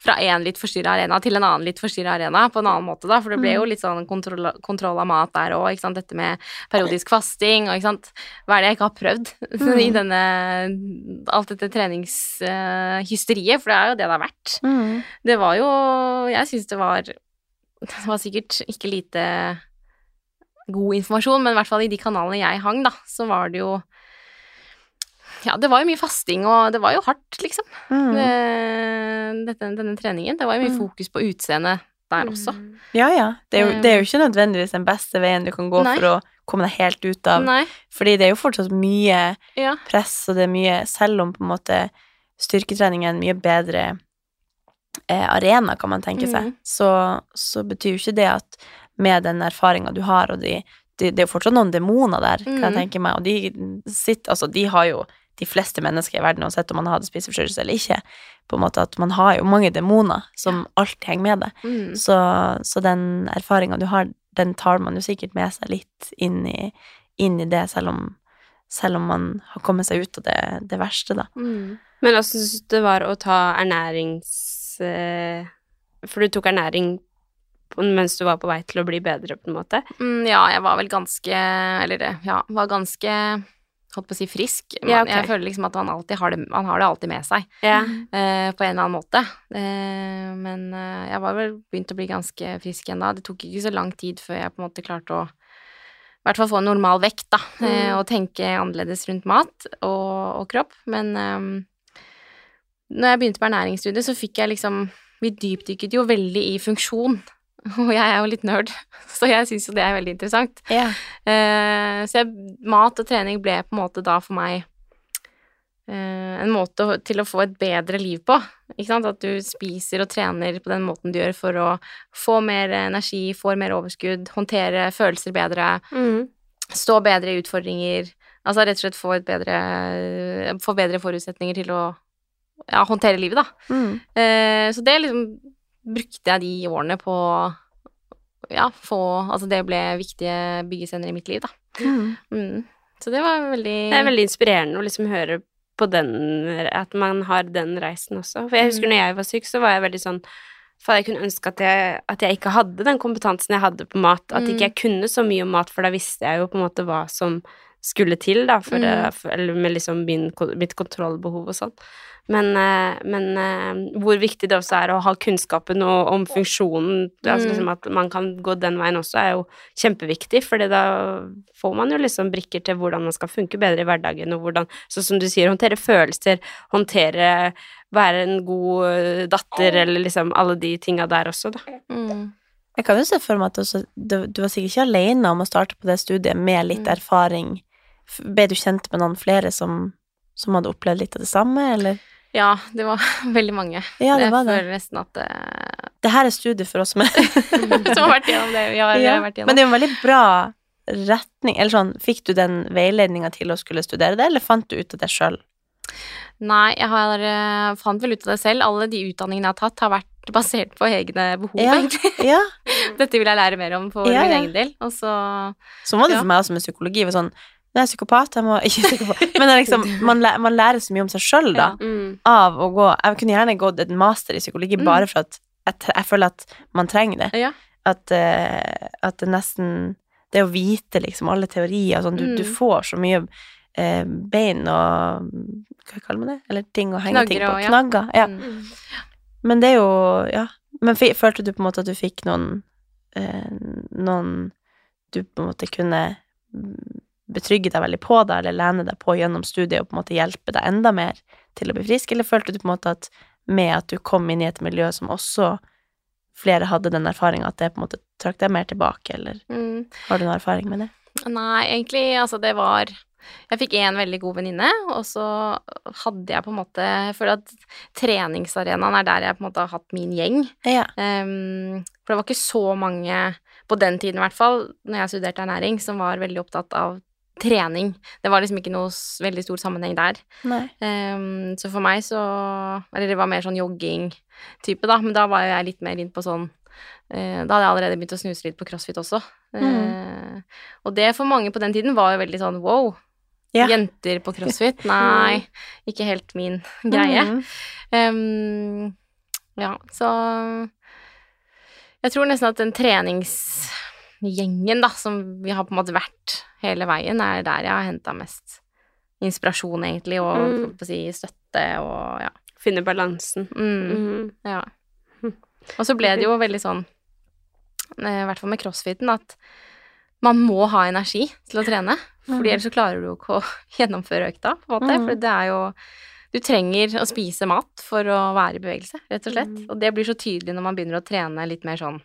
fra en litt forstyrra arena til en annen litt forstyrra arena på en annen måte, da, for det ble jo litt sånn kontroll, kontroll av mat der òg, ikke sant, dette med periodisk fasting og ikke sant, hva er det jeg ikke har prøvd [laughs] i denne Alt dette treningshysteriet, for det er jo det det har vært. Det var jo Jeg syns det var Det var sikkert ikke lite god informasjon, men i hvert fall i de kanalene jeg hang, da, så var det jo ja, det var jo mye fasting, og det var jo hardt, liksom. Det, dette, denne treningen. Det var jo mye Mm. fokus på utseendet der også. Ja, ja. Det er, jo, det er jo ikke nødvendigvis den beste veien du kan gå Nei. for å komme deg helt ut av Nei. Fordi det er jo fortsatt mye Ja. press, og det er mye Selv om på en måte styrketrening er en mye bedre eh, arena, kan man tenke seg, mm. så, så betyr jo ikke det at med den erfaringa du har, og de, de, det er jo fortsatt noen demoner der, kan jeg Mhm. tenke meg, og de sitter Altså, de har jo de fleste mennesker i verden, uansett om man hadde spiseforstyrrelse eller ikke, på en måte at man har jo mange demoner som alltid henger med deg. Mm. Så, så den erfaringa du har, den tar man jo sikkert med seg litt inn i, inn i det, selv om, selv om man har kommet seg ut av det, det verste, da. Mm. Men hvordan syns du det var å ta ernærings... eh, For du tok ernæring mens du var på vei til å bli bedre, på en måte? Mm, ja, jeg var vel ganske Eller ja, var ganske Holdt på å si frisk. Men Ja, okay. Jeg føler liksom at han alltid har det, han har det alltid med seg. Ja. uh, på en eller annen måte. Uh, men uh, jeg var vel begynt å bli ganske frisk igjen da. Det tok ikke så lang tid før jeg på en måte klarte å i hvert fall få en normal vekt, da. mm. og tenke annerledes rundt mat og, og kropp. Men um, når jeg begynte på ernæringsstudiet, så fikk jeg liksom Vi dypdykket jo veldig i funksjon. [laughs] Og jeg er jo litt nerd, [laughs] så jeg syns jo det er veldig interessant. Ja. Uh, så jeg, mat og trening ble på en måte da for meg uh, en måte til å få et bedre liv på. Ikke sant? At du spiser og trener på den måten du gjør for å få mer energi, får mer overskudd, håndtere følelser bedre, Mm. stå bedre i utfordringer. Altså rett og slett få bedre Få bedre forutsetninger til å ja, håndtere livet, da. Mm. Uh, så det liksom brukte jeg de årene på ja, få Altså det ble viktige byggestener i mitt liv, da. Mm. Mm. Så det var veldig Det er veldig inspirerende å liksom høre på den At man har den reisen også. For jeg husker Mm. når jeg var syk, så var jeg veldig sånn For jeg kunne ønske at jeg, at jeg ikke hadde den kompetansen jeg hadde på mat. At ikke Mm. jeg kunne så mye om mat, for da visste jeg jo på en måte hva som skulle til, da, for, Mm. for, eller med liksom min, mitt kontrollbehov og sånn. Men, eh, men eh, hvor viktig det også er å ha kunnskapen og, om funksjonen, altså Mm. liksom at man kan gå den veien også, er jo kjempeviktig, for da får man jo liksom brikker til hvordan man skal funke bedre i hverdagen, og hvordan, sånn som du sier, håndtere følelser, håndtere være en god eh, datter, eller liksom alle de tinga der også, da. mm. Jeg kan jo se for meg at også, du, du var sikkert ikke alene om å starte på det studiet med litt Mm. erfaring. Ble du kjent med noen flere som, som hadde opplevd litt av det samme, eller? Ja, det var [laughs] veldig mange. Ja, det jeg var det. føler nesten at det Det her er studiet for oss som [laughs] Som har vært igjennom det vi har, Ja, har vært gjennom. Men det er jo en veldig bra retning. Eller sånn, fikk du den veiledninga til å skulle studere det, eller fant du ut av det sjøl? Nei, jeg har, uh, fant vel ut av det selv. Alle de utdanningene jeg har tatt, har vært [laughs] basert på egne behov, Ja. egentlig. Ja. Dette vil jeg lære mer om for Ja, min egen del. Og så Sånn var det for meg også med psykologi. Sånn, Nå er psykopat, jeg må ikke psykopat. [laughs] Men det er liksom, man, lærer, man lærer så mye om seg sjøl, da, Ja. Mm. av å gå Jeg kunne gjerne gått en master i psykologi Mm. bare for at jeg, jeg føler at man trenger det. Ja. At, uh, at det nesten Det å vite liksom alle teorier og sånn, du, du Mm. får så mye uh, bein og Hva kaller man det? Eller ting å henge ting på. og- ja. Knagger. Ja. Mm. Men det er jo Ja. Men følte du på en måte at du fikk noen uh, Noen du på en måte kunne mm, betrygge deg veldig på, da, eller lene deg på gjennom studiet og på en måte hjelpe deg enda mer til å bli frisk, eller følte du på en måte at med at du kom inn i et miljø som også flere hadde den erfaringa, at det på en måte trakk deg mer tilbake, eller Mm. har du noen erfaring med det? Nei, egentlig, altså det var Jeg fikk én veldig god venninne, og så hadde jeg på en måte Jeg føler at treningsarenaen er der jeg på en måte har hatt min gjeng. Ja. Um, for det var ikke så mange, på den tiden i hvert fall, når jeg studerte ernæring, som var veldig opptatt av trening. Det var liksom ikke noe veldig stor sammenheng der. Ehm, så for meg så Eller det var mer sånn jogging-type, da, men da var jeg litt mer inn på sånn uh, Da hadde jeg allerede begynt å snuse litt på crossfit også. Eh, og det for mange på den tiden var jo veldig sånn wow. Ja. Jenter på crossfit? [laughs] Nei, ikke helt min greie. Mm. Um, ja, så Jeg tror nesten at den treningsgjengen, da, som vi har på en måte vært hele veien, er der jeg har henta mest inspirasjon, egentlig, og Mm. på å si, støtte og ja. Finne balansen. Mm, Mm. ja. Og så ble det jo veldig sånn, eh, i hvert fall med crossfiten, at man må ha energi til å trene, fordi ellers så klarer du jo ikke å [laughs] gjennomføre økta, på en måte, Mhm. for det er jo du trenger å spise mat for å være i bevegelse, rett og slett. Og det blir så tydelig når man begynner å trene litt mer sånn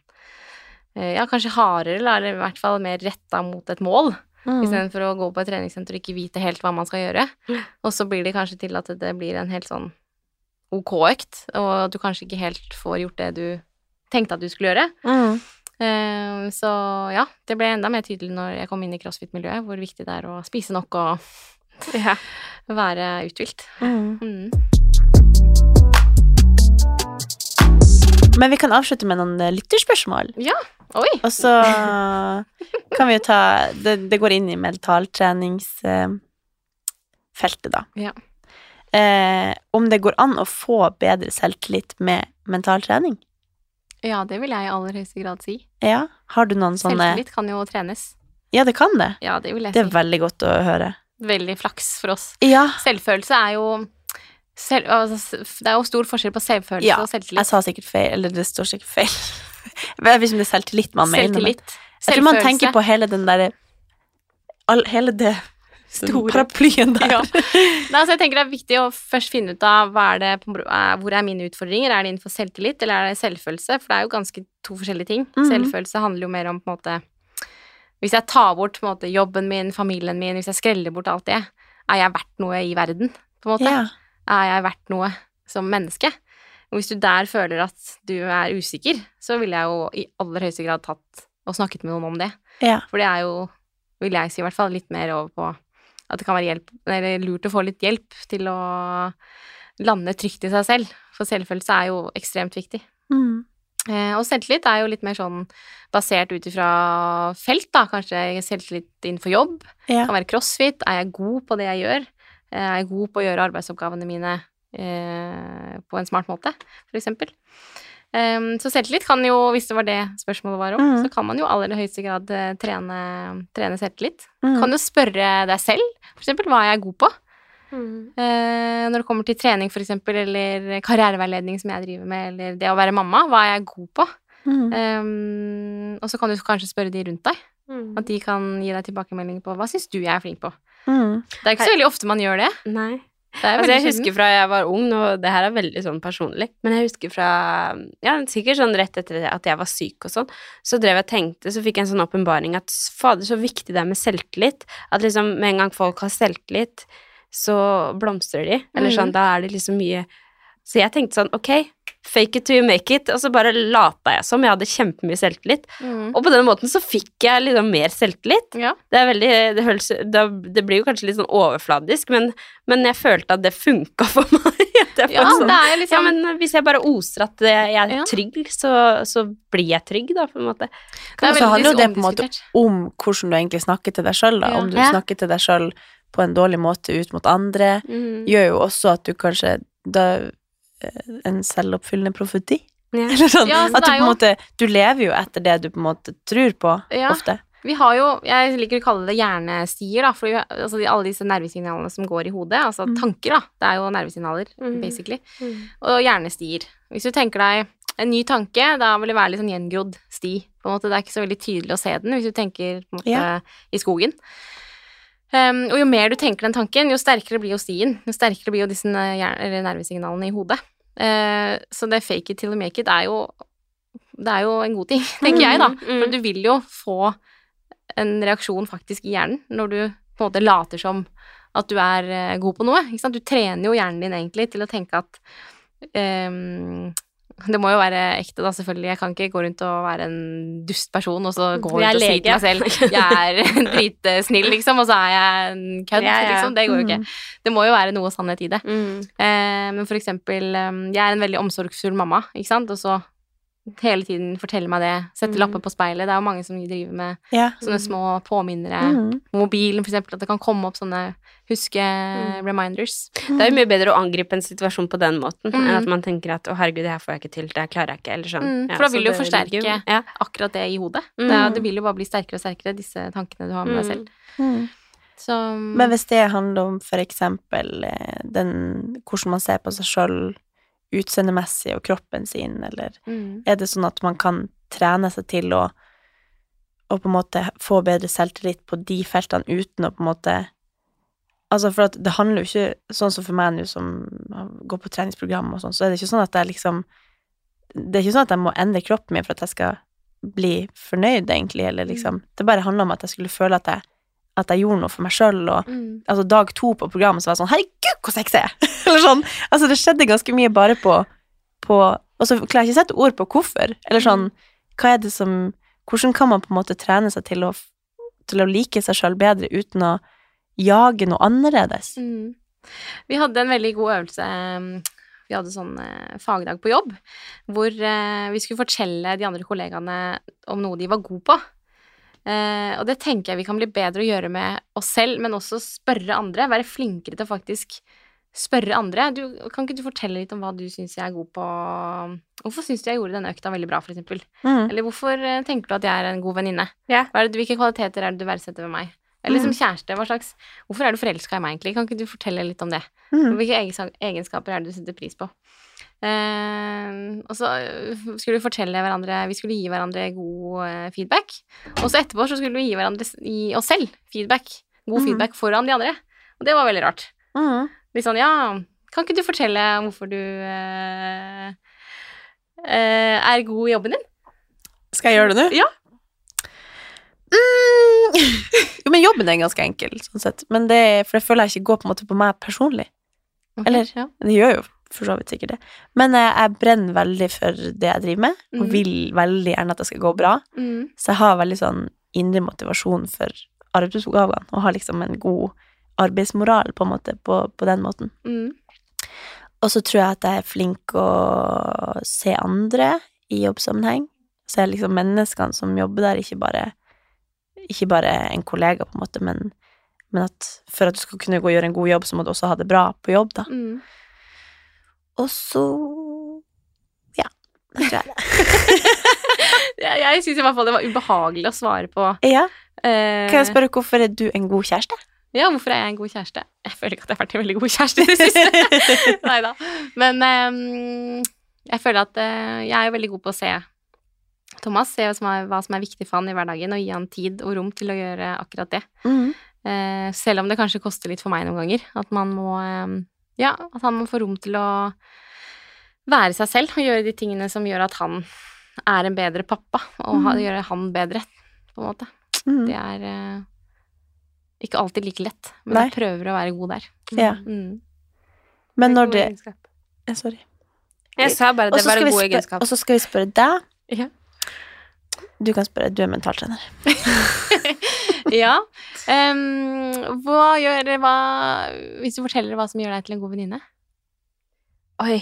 eh, Ja, kanskje hardere, eller i hvert fall mer retta mot et mål, Mm. istedenfor å gå på et treningssenter og ikke vite helt hva man skal gjøre. Og så blir det kanskje til at det blir en helt sånn ok økt, og at du kanskje ikke helt får gjort det du tenkte at du skulle gjøre. Mm. Uh, Så ja, det ble enda mer tydelig når jeg kom inn i crossfit-miljøet, hvor viktig det er å spise nok og [laughs] Ja. være uthvilt. Mm. Mm. Men vi kan avslutte med noen eh, lytterspørsmål. Ja, oi! Og så kan vi jo ta Det, det går inn i mentaltreningsfeltet, da. Ja. Eh, om det går an å få bedre selvtillit med mentaltrening? Ja, det vil jeg i aller høyeste grad si. Ja. Har du noen sånne Selvtillit kan jo trenes. Ja, det kan det. Ja, det vil jeg Det er si. veldig godt å høre. Veldig flaks for oss. Ja. Selvfølelse er jo selv, altså, Det er jo stor forskjell på selvfølelse Ja, og Jeg sa sikkert feil, eller det står sikkert feil. [laughs] Jeg vet ikke om det er selvtillit man mener. men- Selvtillit. Jeg tror man tenker på hele den derre Hele det Store. paraplyen der. Ja. [laughs] Nei, altså jeg tenker det er viktig å først finne ut av er det, er- hvor er mine utfordringer. Er det innenfor selvtillit, eller er det selvfølelse? For det er jo ganske to forskjellige ting. Mhm. Selvfølelse handler jo mer om på en måte Hvis jeg tar bort på en måte, jobben min, familien min, hvis jeg skreller bort alt det, er jeg verdt noe i verden, på en måte? Ja. Er jeg verdt noe som menneske? Og hvis du der føler at du er usikker, så ville jeg jo i aller høyeste grad tatt og snakket med noen om det. Ja. For det er jo, vil jeg si i hvert fall, litt mer over på at det kan være hjelp, eller lurt å få litt hjelp til å lande trygt i seg selv. For selvfølelse er jo ekstremt viktig. Mm. Eh, og selvtillit er jo litt mer sånn basert ut ifra felt, da. Kanskje selvtillit innenfor jobb. Ja. Kan være crossfit. Er jeg god på det jeg gjør? Eh, Er jeg god på å gjøre arbeidsoppgavene mine på en smart måte, for eksempel? Ehm, så selvtillit kan jo, hvis det var det spørsmålet var om, mm. så kan man jo aller høyeste grad eh, trene, trene selvtillit. Mm. Kan jo spørre deg selv, for eksempel, hva er jeg god på? Mm. Uh, når det kommer til trening, for eksempel, eller karriereveiledning som jeg driver med, eller det å være mamma, hva er jeg god på? Mm. Um, og så kan du kanskje spørre de rundt deg, Mm. at de kan gi deg tilbakemelding på hva syns du jeg er flink på. Mm. Det er ikke så veldig ofte man gjør det. Nei. [laughs] Altså, jeg husker fra jeg var ung, og det her er veldig sånn personlig, men jeg husker fra Ja, sikkert sånn rett etter at jeg var syk og sånn, så drev jeg og tenkte, så fikk jeg en sånn åpenbaring at fader, så viktig det er med selvtillit. At liksom med en gang folk har selvtillit, så blomstrer de. Eller sånn, Mhm. da er det liksom mye Så jeg tenkte sånn, ok, fake it till you make it, og så bare lata jeg som jeg hadde kjempemye selvtillit. Mm. Og på den måten så fikk jeg liksom mer selvtillit. Ja. Det er veldig Det, høres, det, det blir jo kanskje litt sånn overfladisk, men, men jeg følte at det funka for [laughs] meg. Ja, sånn, det er liksom... ja, liksom men hvis jeg bare oser at jeg er Ja. trygg, så, så blir jeg trygg, da, på en måte. Det er så handler jo det på en måte om hvordan du egentlig snakker til deg sjøl, da. Ja. Om du Ja. snakker til deg sjøl på en dårlig måte ut mot andre, Mm. gjør jo også at du kanskje da eh, En selvoppfyllende profeti. Ja. [laughs] Eller sånn. Ja, så at du på en jo- måte Du lever jo etter det du på en måte tror på, Ja. ofte. Vi har jo, jeg liker å kalle det hjernestier, da, for vi, altså alle disse nervesignalene som går i hodet, altså Mm. tanker, da, det er jo nervesignaler, Mm. basically, Mm. og hjernestier. Hvis du tenker deg en ny tanke, da vil det være litt sånn gjengrodd sti, på en måte, det er ikke så veldig tydelig å se den, hvis du tenker på en måte Ja. i skogen. Um, og jo mer du tenker den tanken, jo sterkere blir jo stien, jo sterkere blir jo disse nervesignalene i hodet. Uh, så det fake it till you make it er jo, det er jo en god ting, [laughs] tenker jeg da, Mm, mm. for du vil jo få en reaksjon faktisk i hjernen når du på en måte later som at du er eh, god på noe. Ikke sant? Du trener jo hjernen din egentlig til å tenke at ehm, Det må jo være ekte, da, selvfølgelig. Jeg kan ikke gå rundt og være en dust person og så gå rundt og si til meg selv jeg er [laughs] dritsnill, liksom, og så er jeg en kødd, Ja, ja. liksom. Det går jo ikke. Det må jo være noe sannhet i det. Mm. Eh, men for eksempel, eh, jeg er en veldig omsorgsfull mamma, ikke sant, og så hele tiden fortelle meg det, sette Mm. lapper på speilet. Det er jo mange som driver med Ja. sånne små påminnere. Mm. Mobilen, for eksempel, at det kan komme opp sånne huske-reminders. Det er jo mye bedre å angripe en situasjon på den måten Mm. enn at man tenker at 'å, herregud, det her får jeg ikke til', det her klarer jeg ikke', eller sånn. Mm, Ja, for da vil du jo forsterke jo- ja. akkurat det i hodet. Mm. Det, det vil jo bare bli sterkere og sterkere, disse tankene du har med deg selv. Mm. Så Men hvis det handler om for eksempel eh, den, hvordan man ser på seg sjøl utseendemessig og kroppen sin, eller mm. er det sånn at man kan trene seg til å, å på en måte få bedre selvtillit på de feltene uten å på en måte Altså, for at det handler jo ikke Sånn som for meg nå som går på treningsprogram og sånn, så er det ikke sånn at jeg liksom Det er ikke sånn at jeg må endre kroppen min for at jeg skal bli fornøyd, egentlig, eller liksom Det bare handler om at jeg skulle føle at jeg, at jeg gjorde noe for meg sjøl, og Mm. altså dag to på programmet så var jeg sånn Herregud, hvor sexy jeg er! [laughs] Eller sånn. Altså, det skjedde ganske mye bare på, på Og så klarer jeg ikke å sette ord på hvorfor. Eller sånn Hva er det som Hvordan kan man på en måte trene seg til å, til å like seg sjøl bedre uten å jage noe annerledes? Mm. Vi hadde en veldig god øvelse Vi hadde sånn eh, fagdag på jobb hvor eh, vi skulle fortelle de andre kollegaene om noe de var gode på. Eh, og det tenker jeg vi kan bli bedre å gjøre med oss selv, men også spørre andre. Være flinkere til å faktisk spørre andre. Du, kan ikke du fortelle litt om hva du syns jeg er god på Hvorfor syns du jeg gjorde denne økta veldig bra, for eksempel? Mm. Eller hvorfor eh, tenker du at jeg er en god venninne? Yeah. Hva er det, hvilke kvaliteter er det du verdsetter ved meg? Eller som Mm. kjæreste, hva slags Hvorfor er du forelska i meg, egentlig? Kan ikke du fortelle litt om det? Mm. Hvilke egenskaper er det du setter pris på? Eh, og så øh, skulle vi fortelle hverandre Vi skulle gi hverandre god eh, feedback. Og så etterpå så skulle vi gi hverandre gi oss selv feedback. God Mhm. feedback foran de andre. Og det var veldig rart. Mm. Litt sånn, ja, kan ikke du fortelle om hvorfor du eh, eh, er god i jobben din? Skal jeg gjøre det nå? Ja. Mm. [laughs] jo, men jobben er ganske enkel, sånn sett. Men det for det føler jeg ikke går på på meg personlig. Okay, Eller? ja. Det gjør jo for så vidt sikkert det. Men jeg, jeg brenner veldig for det jeg driver med, og Mhm. vil veldig gjerne at det skal gå bra. Mm. Så jeg har veldig sånn indre motivasjon for arbeidsoppgavene, og har liksom en god arbeidsmoral, på en måte, på, på den måten. Mm. Og så tror jeg at jeg er flink å se andre i jobbsammenheng. Se liksom menneskene som jobber der, ikke bare, ikke bare en kollega, på en måte, men, men at for at du skal kunne gå og gjøre en god jobb, så må du også ha det bra på jobb, da. Mm. Og så Ja, det tror jeg. [laughs] Jeg, syns i hvert fall det var ubehagelig å svare på. Ja. eh, Kan jeg spørre hvorfor er du en god kjæreste? Ja, hvorfor er jeg en god kjæreste? Jeg føler ikke at jeg har vært en veldig god kjæreste i det siste. [laughs] Nei da. Men um, jeg føler at uh, jeg er veldig god på å se Thomas, se hva som, er, hva som er viktig for han i hverdagen, og gi han tid og rom til å gjøre akkurat det. Mm. Uh, selv om det kanskje koster litt for meg noen ganger. At man må ehm, Ja, at han må få rom til å være seg selv og gjøre de tingene som gjør at han er en bedre pappa, og Mm. gjøre han bedre, på en måte. Mm. Det er uh, ikke alltid like lett, men Nei. jeg prøver å være god der. Ja. Mm. Men når det eh, Sorry. Jeg sa bare Og det var skal en god egenskap. Og så skal vi spørre deg. Ja. Du kan spørre. Du er mentaltrener. [laughs] [laughs] ja. [laughs] Um, hva gjør hva, Hvis du forteller hva som gjør deg til en god venninne? Oi.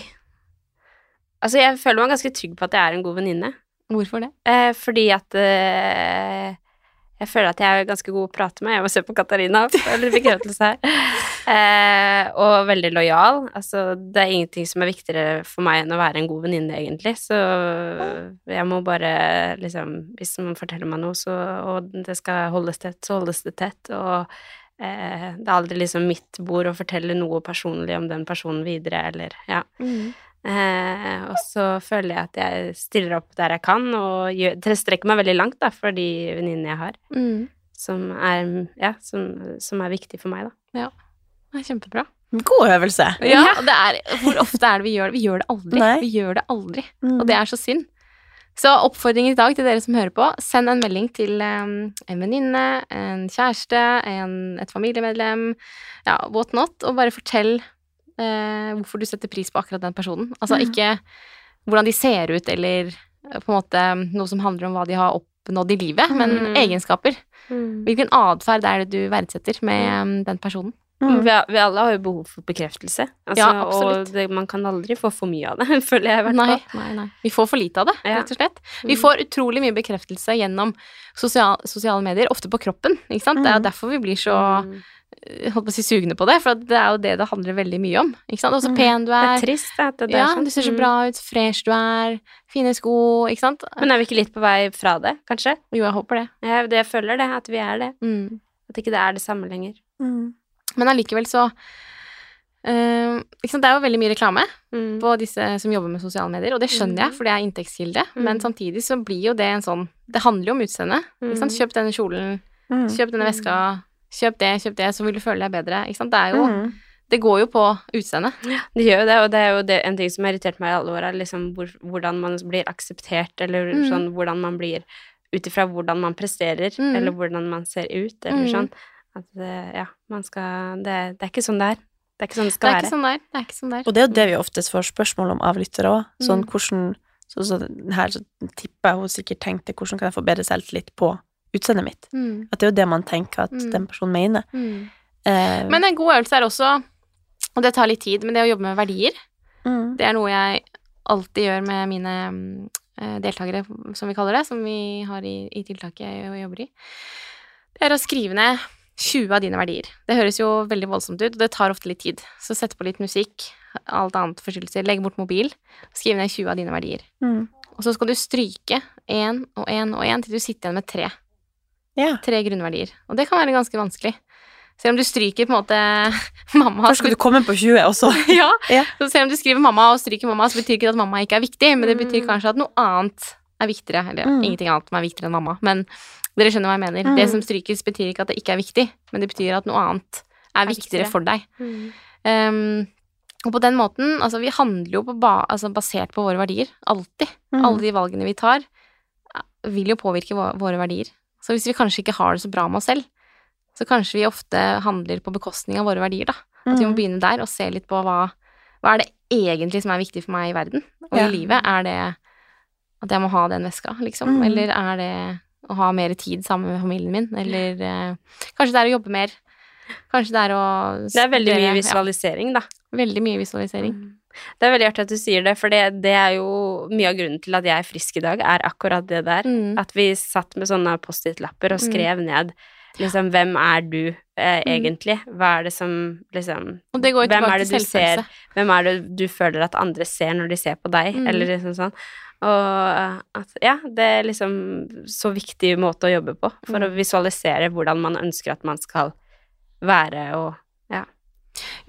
Altså, jeg føler meg ganske trygg på at jeg er en god venninne. Hvorfor det? Eh, fordi at eh, jeg føler at jeg er ganske god å prate med. Jeg må se på Katarina, eller bekreftelse her. [laughs] Eh, og veldig lojal. Altså, det er ingenting som er viktigere for meg enn å være en god venninne, egentlig. Så jeg må bare liksom Hvis man forteller meg noe, så, og det skal holdes tett, så holdes det tett. Og eh, det er aldri liksom mitt bord å fortelle noe personlig om den personen videre, eller ja. Eh, og så føler jeg at jeg stiller opp der jeg kan, og gjør, det strekker meg veldig langt da, for de venninnene jeg har, Mm. som er, ja, som, som er viktig for meg, da. Det er kjempebra. God øvelse. Ja, og det er, Hvor ofte er det vi gjør det? Vi gjør det aldri. Nei. Vi gjør det aldri. Mm. Og det er så synd. Så oppfordringen i dag til dere som hører på, send en melding til em, en venninne, en kjæreste, en, et familiemedlem, ja, what not, og bare fortell eh, hvorfor du setter pris på akkurat den personen. Altså Mm. ikke hvordan de ser ut, eller eh, på en måte noe som handler om hva de har oppnådd i livet, men Mm. egenskaper. Hvilken atferd er det du verdsetter med em, den personen? Mm. Vi, vi alle har jo behov for bekreftelse, altså, Ja, og det, man kan aldri få for mye av det, [laughs] føler jeg i hvert Nei, fall. nei, nei. Vi får for lite av det, Ja. rett og slett. Vi Mm. får utrolig mye bekreftelse gjennom sosial, sosiale medier, ofte på kroppen, ikke sant. Det er derfor vi blir så Mm. Holdt på å si sugne på det, for det er jo det det handler veldig mye om, ikke sant. Og så Mhm. pen du Det er. er trist at det er Ja, sånn. du ser så Mm. bra ut, fresh du er, fine sko, ikke sant. Men er vi ikke litt på vei fra det, kanskje? Jo, jeg håper det. Jeg, det, jeg føler det, at vi er det. Mm. At ikke det er det samme lenger. Mm. Men allikevel så Uh, ikke sant? Det er jo veldig mye reklame Mm. på disse som jobber med sosiale medier, og det skjønner jeg, Mhm. for det er inntektskilde, men Mhm. samtidig så blir jo det en sånn Det handler jo om utseendet, Mm. Kjøp denne kjolen, Mm. kjøp denne veska, kjøp det, kjøp det, så vil du føle deg bedre, ikke sant. Det er jo Mm. Det går jo på utseendet. Det gjør jo det, og det er jo det, en ting som har irritert meg i alle år, er liksom hvor, hvordan man blir akseptert, eller Mm. sånn hvordan man blir ut ifra hvordan man presterer, Mm. eller hvordan man ser ut, eller Mm. sånn. At det, ja, man skal det, det er ikke sånn det er. Det er ikke sånn det Det skal er være. ikke sånn der. Det er ikke sånn der. Og det er jo det vi oftest får spørsmål om av lyttere òg. Sånn Mm. hvordan så, så her så tipper jeg hun sikkert tenkte hvordan kan jeg få bedre selvtillit på utseendet mitt. Mm. At det er jo det man tenker at Mm. den personen mener. Mm. Eh, Men en god øvelse er også, og det tar litt tid, men det å jobbe med verdier, mm. det er noe jeg alltid gjør med mine eh, deltakere, som vi kaller det, som vi har i, i tiltaket jeg jobber i. Det er å skrive ned 20 av dine verdier. Det høres jo veldig voldsomt ut, og det tar ofte litt tid. Så sett på litt musikk, alt annet forstyrrelser, legg bort mobil, skriv ned 20 av dine verdier. Mm. Og så skal du stryke én og én og én til du sitter igjen med tre. Ja. Tre grunnverdier. Og det kan være ganske vanskelig. Selv om du stryker på en måte [laughs] mamma Først skal du komme på 20, også. [laughs] ja. Ja. Så selv om du skriver mamma og stryker mamma, så betyr ikke det at mamma ikke er viktig, men det betyr kanskje at noe annet er viktigere. Eller Mm. ingenting annet som er viktigere enn mamma, men dere skjønner hva jeg mener. Mm. Det som strykes, betyr ikke at det ikke er viktig, men det betyr at noe annet er viktigere viktigere. for deg. Mm. Um, og på den måten, altså vi handler jo på ba, altså basert på våre verdier, alltid. Mm. Alle de valgene vi tar, eh, vil jo påvirke våre verdier. Så hvis vi kanskje ikke har det så bra med oss selv, så kanskje vi ofte handler på bekostning av våre verdier, da. At vi må Mm. begynne der og se litt på hva, hva er det egentlig som er viktig for meg i verden og Ja. i livet. Er det at jeg må ha den veska, liksom? Mm. Eller er det å ha mer tid sammen med familien min? Eller eh, kanskje det er å jobbe mer? Kanskje det er å Det er veldig mye visualisering, da. Veldig mye visualisering. Det er veldig artig at du sier det, for det, det er jo mye av grunnen til at jeg er frisk i dag, er akkurat det der. Mm. At vi satt med sånne Post-It-lapper og Mm. skrev ned liksom hvem er du eh, Mm. egentlig? Hva er det som liksom Og det går Hvem er det du ser? Hvem er det du føler at andre ser når de ser på deg, Mm. eller liksom sånn. Og at ja, det er liksom så viktig måte å jobbe på for å Mm. visualisere hvordan man ønsker at man skal være og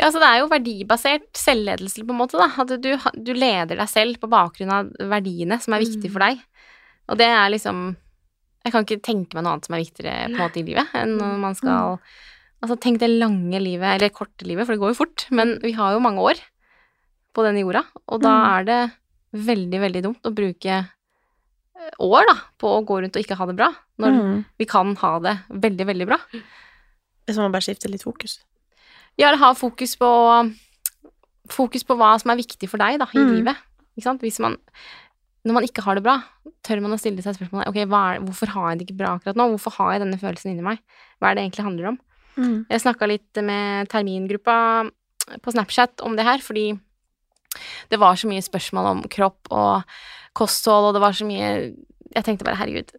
Ja, så det er jo verdibasert selvledelse, på en måte, da. At du, du leder deg selv på bakgrunn av verdiene som er viktige for deg. Og det er liksom Jeg kan ikke tenke meg noe annet som er viktigere på en måte i livet enn når man skal Altså, tenk det lange livet, eller korte livet, for det går jo fort, men vi har jo mange år på denne jorda, og da Mm. er det veldig, veldig dumt å bruke eh, år, da, på å gå rundt og ikke ha det bra, når Mm. vi kan ha det veldig, veldig bra. Det er som å bare skifte litt fokus. Ja, eller ha fokus på Fokus på hva som er viktig for deg, da, i Mm. livet. Ikke sant? Hvis man Når man ikke har det bra, tør man å stille seg spørsmålet Ok, er, hvorfor har jeg det ikke bra akkurat nå? Hvorfor har jeg denne følelsen inni meg? Hva er det egentlig handler om? Mm. Jeg snakka litt med termingruppa på Snapchat om det her, fordi det var så mye spørsmål om kropp og kosthold, og det var så mye Jeg tenkte bare, herregud,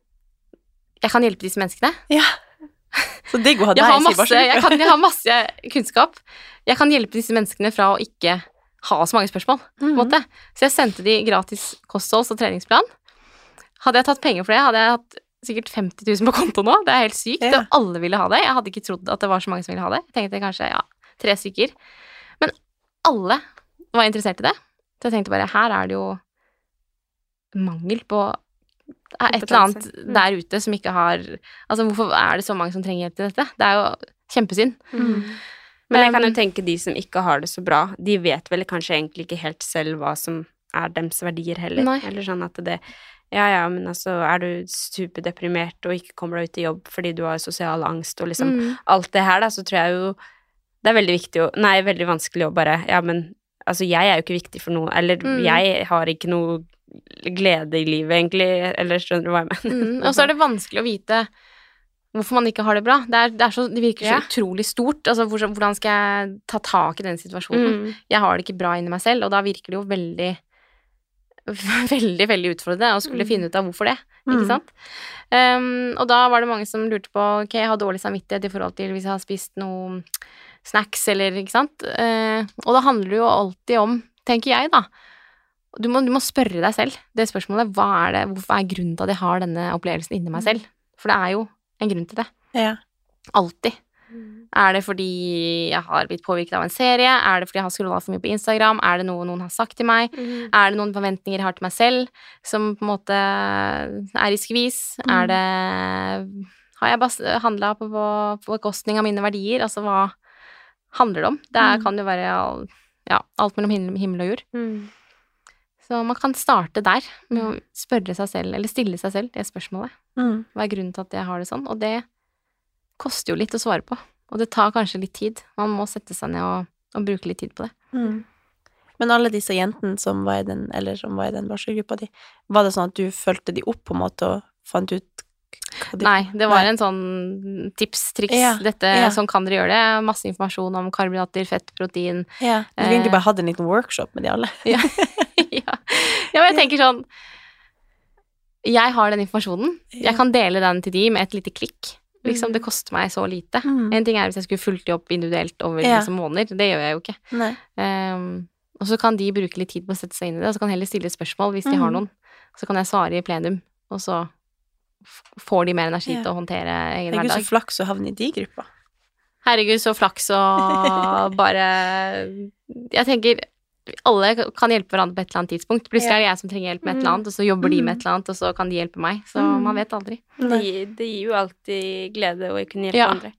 jeg kan hjelpe disse menneskene. Ja. [laughs] Så digg å ha deg masse, jeg, kan, jeg har masse kunnskap. Jeg kan hjelpe disse menneskene fra å ikke ha så mange spørsmål. Mhm. måte. Så jeg sendte de gratis kostholds- og treningsplan. Hadde jeg tatt penger for det, hadde jeg hatt sikkert 50 000 på konto nå. Det er helt sykt. Ja. Og alle ville ha det. Jeg hadde ikke trodd at det var så mange som ville ha det. Jeg tenkte kanskje ja, tre stykker. Men alle var interessert i det. Så jeg tenkte bare her er det jo mangel på er et eller annet Mm. der ute som ikke har Altså, hvorfor er det så mange som trenger hjelp til dette? Det er jo kjempesynd. Men jeg kan jo tenke de som ikke har det så bra, de vet vel kanskje egentlig ikke helt selv hva som er deres verdier heller. Nei. Eller sånn at det Ja, ja, men altså, er du superdeprimert og ikke kommer deg ut i jobb fordi du har sosial angst og liksom Mm. alt det her, da, så tror jeg jo det er veldig viktig å Nei, veldig vanskelig å bare Ja, men altså, jeg er jo ikke viktig for noe, eller Mm. jeg har ikke noe glede i livet, egentlig, eller skjønner du hva jeg mener? Mm, og så er det vanskelig å vite hvorfor man ikke har det bra. Det, er, det, er så, det virker så Ja. utrolig stort. Altså, hvordan skal jeg ta tak i den situasjonen? Mm. Jeg har det ikke bra inni meg selv, og da virker det jo veldig [laughs] Veldig, veldig utfordrende å skulle Mm. finne ut av hvorfor det, ikke Mm. sant? Um, og da var det mange som lurte på Ok, jeg har dårlig samvittighet i forhold til hvis jeg har spist noe snacks eller Ikke sant? Uh, og da handler det jo alltid om, tenker jeg, da du må, du må spørre deg selv det spørsmålet. Hva er det, hvorfor er grunnen til at jeg har denne opplevelsen inni meg selv? For det er jo en grunn til det. Ja. Alltid. Er det fordi jeg har blitt påvirket av en serie? Er det fordi jeg har scrolla for mye på Instagram? Er det noe noen har sagt til meg? Mm. Er det noen forventninger jeg har til meg selv som på en måte er i skvis? Er det Har jeg handla på, bekostning av mine verdier? Altså, hva handler det om? Det Mm. kan jo være ja, alt mellom himmel og jord. Mm. Så man kan starte der, med å spørre seg selv, eller stille seg selv det spørsmålet. Mm. Hva er grunnen til at jeg har det sånn? Og det koster jo litt å svare på. Og det tar kanskje litt tid. Man må sette seg ned og, og bruke litt tid på det. Mm. Men alle disse jentene som var i den, eller som var i den barselgruppa di, var det sånn at du fulgte de opp på en måte og fant ut Nei, det var en sånn tips, triks. Ja, Dette, ja. sånn kan dere gjøre det. Masse informasjon om karbohydrater, fett, protein. Ja, du Eh. egentlig bare hadde en liten workshop med de alle. [laughs] [laughs] ja. ja. men jeg tenker sånn Jeg har den informasjonen. Jeg kan dele den til de med et lite klikk. Liksom, det koster meg så lite. Mm. En ting er hvis jeg skulle fulgt de opp individuelt over liksom, måneder. Det gjør jeg jo ikke. Ehm, og så kan de bruke litt tid på å sette seg inn i det, og så kan heller stille spørsmål hvis de mm. har noen. Så kan jeg svare i plenum, og så får de mer energi Ja. til å håndtere egen Herregud, så flaks å havne i de gruppa. Herregud, så flaks å [laughs] bare Jeg tenker alle kan hjelpe hverandre på et eller annet tidspunkt. Plutselig Ja. er det jeg som trenger hjelp med et eller annet, og så jobber de med et eller annet, og så kan de hjelpe meg. Så Mm. man vet aldri. Det gir, det gir jo alltid glede å kunne hjelpe Ja. andre.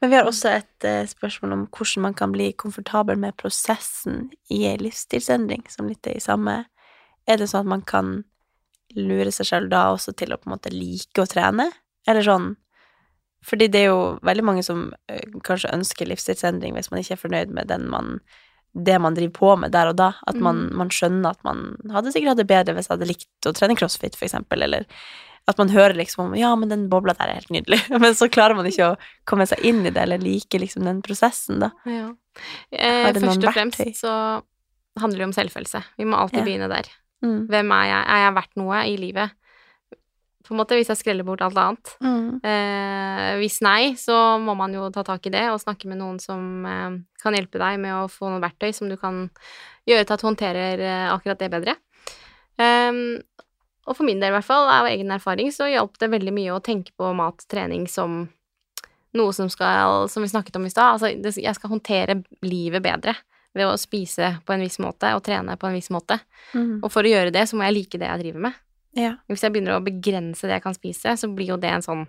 Men vi har også et uh, spørsmål om hvordan man kan bli komfortabel med prosessen i ei livsstilsendring, som litt er i samme Er det sånn at man kan lure seg selv da også til å på en måte like å trene? Eller sånn Fordi det er jo veldig mange som eh, kanskje ønsker livsstilsendring hvis man ikke er fornøyd med den man det man driver på med der og da. At man, man skjønner at man hadde sikkert hatt det bedre hvis jeg hadde likt å trene crossfit, for eksempel, eller at man hører liksom om Ja, men den bobla der er helt nydelig. [laughs] Men så klarer man ikke å komme seg inn i det, eller like liksom den prosessen, da. Ja. Eh, først og fremst så handler det om selvfølelse. Vi må alltid Ja. begynne der. Mm. Hvem er jeg? Er jeg verdt noe i livet? På en måte, hvis jeg skreller bort alt annet. Mm. Eh, hvis nei, så må man jo ta tak i det og snakke med noen som eh, kan hjelpe deg med å få noen verktøy som du kan gjøre til at du håndterer eh, akkurat det bedre. Ehm, og for min del, i hvert fall, av egen erfaring, så hjalp det veldig mye å tenke på mat, trening som noe som skal Som vi snakket om i stad. Altså, jeg skal håndtere livet bedre ved å spise på en viss måte og trene på en viss måte. Mm. Og for å gjøre det, så må jeg like det jeg driver med. Ja. Hvis jeg begynner å begrense det jeg kan spise, så blir jo det en sånn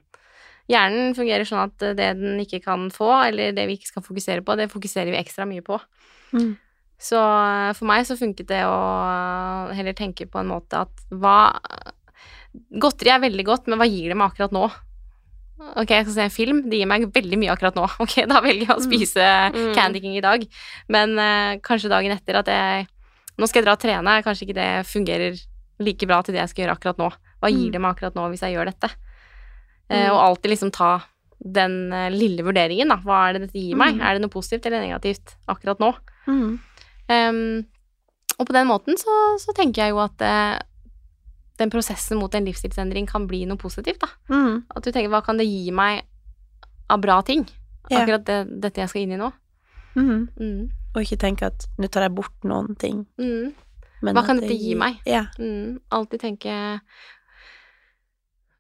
Hjernen fungerer sånn at det den ikke kan få, eller det vi ikke skal fokusere på, det fokuserer vi ekstra mye på. Mm. Så eh, for meg så funket det å heller tenke på en måte at hva Godteri er veldig godt, men hva gir det meg akkurat nå? Ok, jeg skal se en film, det gir meg veldig mye akkurat nå. [laughs] Ok, da velger jeg å spise Mm. Candy King i dag, men uh, kanskje dagen etter at jeg Nå skal jeg dra og trene, kanskje ikke det fungerer like bra til det jeg skal gjøre akkurat nå. Hva gir Mm. det meg akkurat nå hvis jeg gjør dette? Mm. og alltid liksom ta den uh, lille vurderingen, da. Hva er det dette gir meg? Mm. Er det noe positivt eller negativt akkurat nå? Mm. Um, og på den måten så, så tenker jeg jo at den prosessen mot en livsstilsendring kan bli noe positivt, da. Mm. At du tenker hva kan det gi meg av bra ting? Akkurat det, dette jeg skal inn i nå. Mm. Mm. Og ikke tenke at nå tar jeg bort noen ting. Mm. Men Hva kan dette gi meg? Ja. Mm. Alltid tenke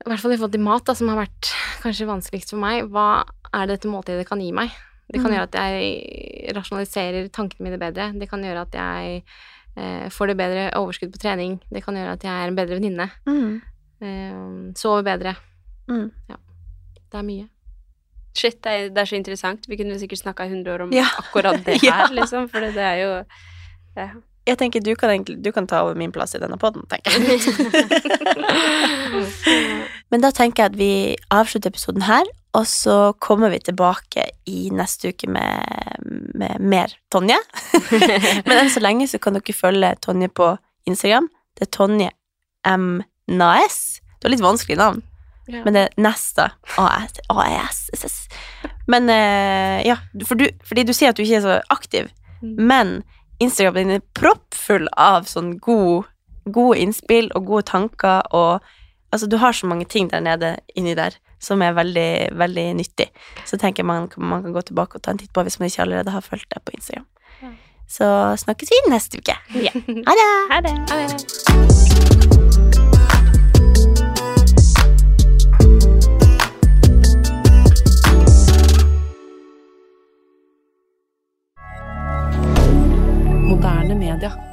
I hvert fall i forhold til mat, da, som har vært kanskje vanskeligst for meg. Hva er det dette måltidet kan gi meg? Det kan Mm. gjøre at jeg rasjonaliserer tankene mine bedre. Det kan gjøre at jeg eh, får det bedre overskudd på trening. Det kan gjøre at jeg er en bedre venninne. Mm. Eh, sover bedre. Mm. Det er mye. Shit, det er, det er så interessant. Vi kunne sikkert snakka 100 år om Ja. akkurat [laughs] det Ja. her, liksom, for det er jo ja. Jeg tenker du kan, egentlig, du kan ta over min plass i denne poden, tenker jeg. [laughs] [laughs] Men da tenker jeg at vi avslutter episoden her, og så kommer vi tilbake i neste uke med, med mer Tonje. [laughs] Men enn så lenge så kan dere følge Tonje på Instagram. Det er Tonje M. Naes. Det var litt vanskelig navn, Ja. men det er Nesta. AS, AS. Men eh, ja, for du, fordi du sier at du ikke er så aktiv, Mm. men Instagram din er proppfull av sånn god, gode innspill og gode tanker, og altså, du har så mange ting der nede inni der som er veldig, veldig nyttig. Så tenker jeg man, man kan gå tilbake og ta en titt på hvis man ikke allerede har fulgt deg på Instagram. Så snakkes vi neste uke. [laughs] Ha det! Ha det. Ha det. Moderne media.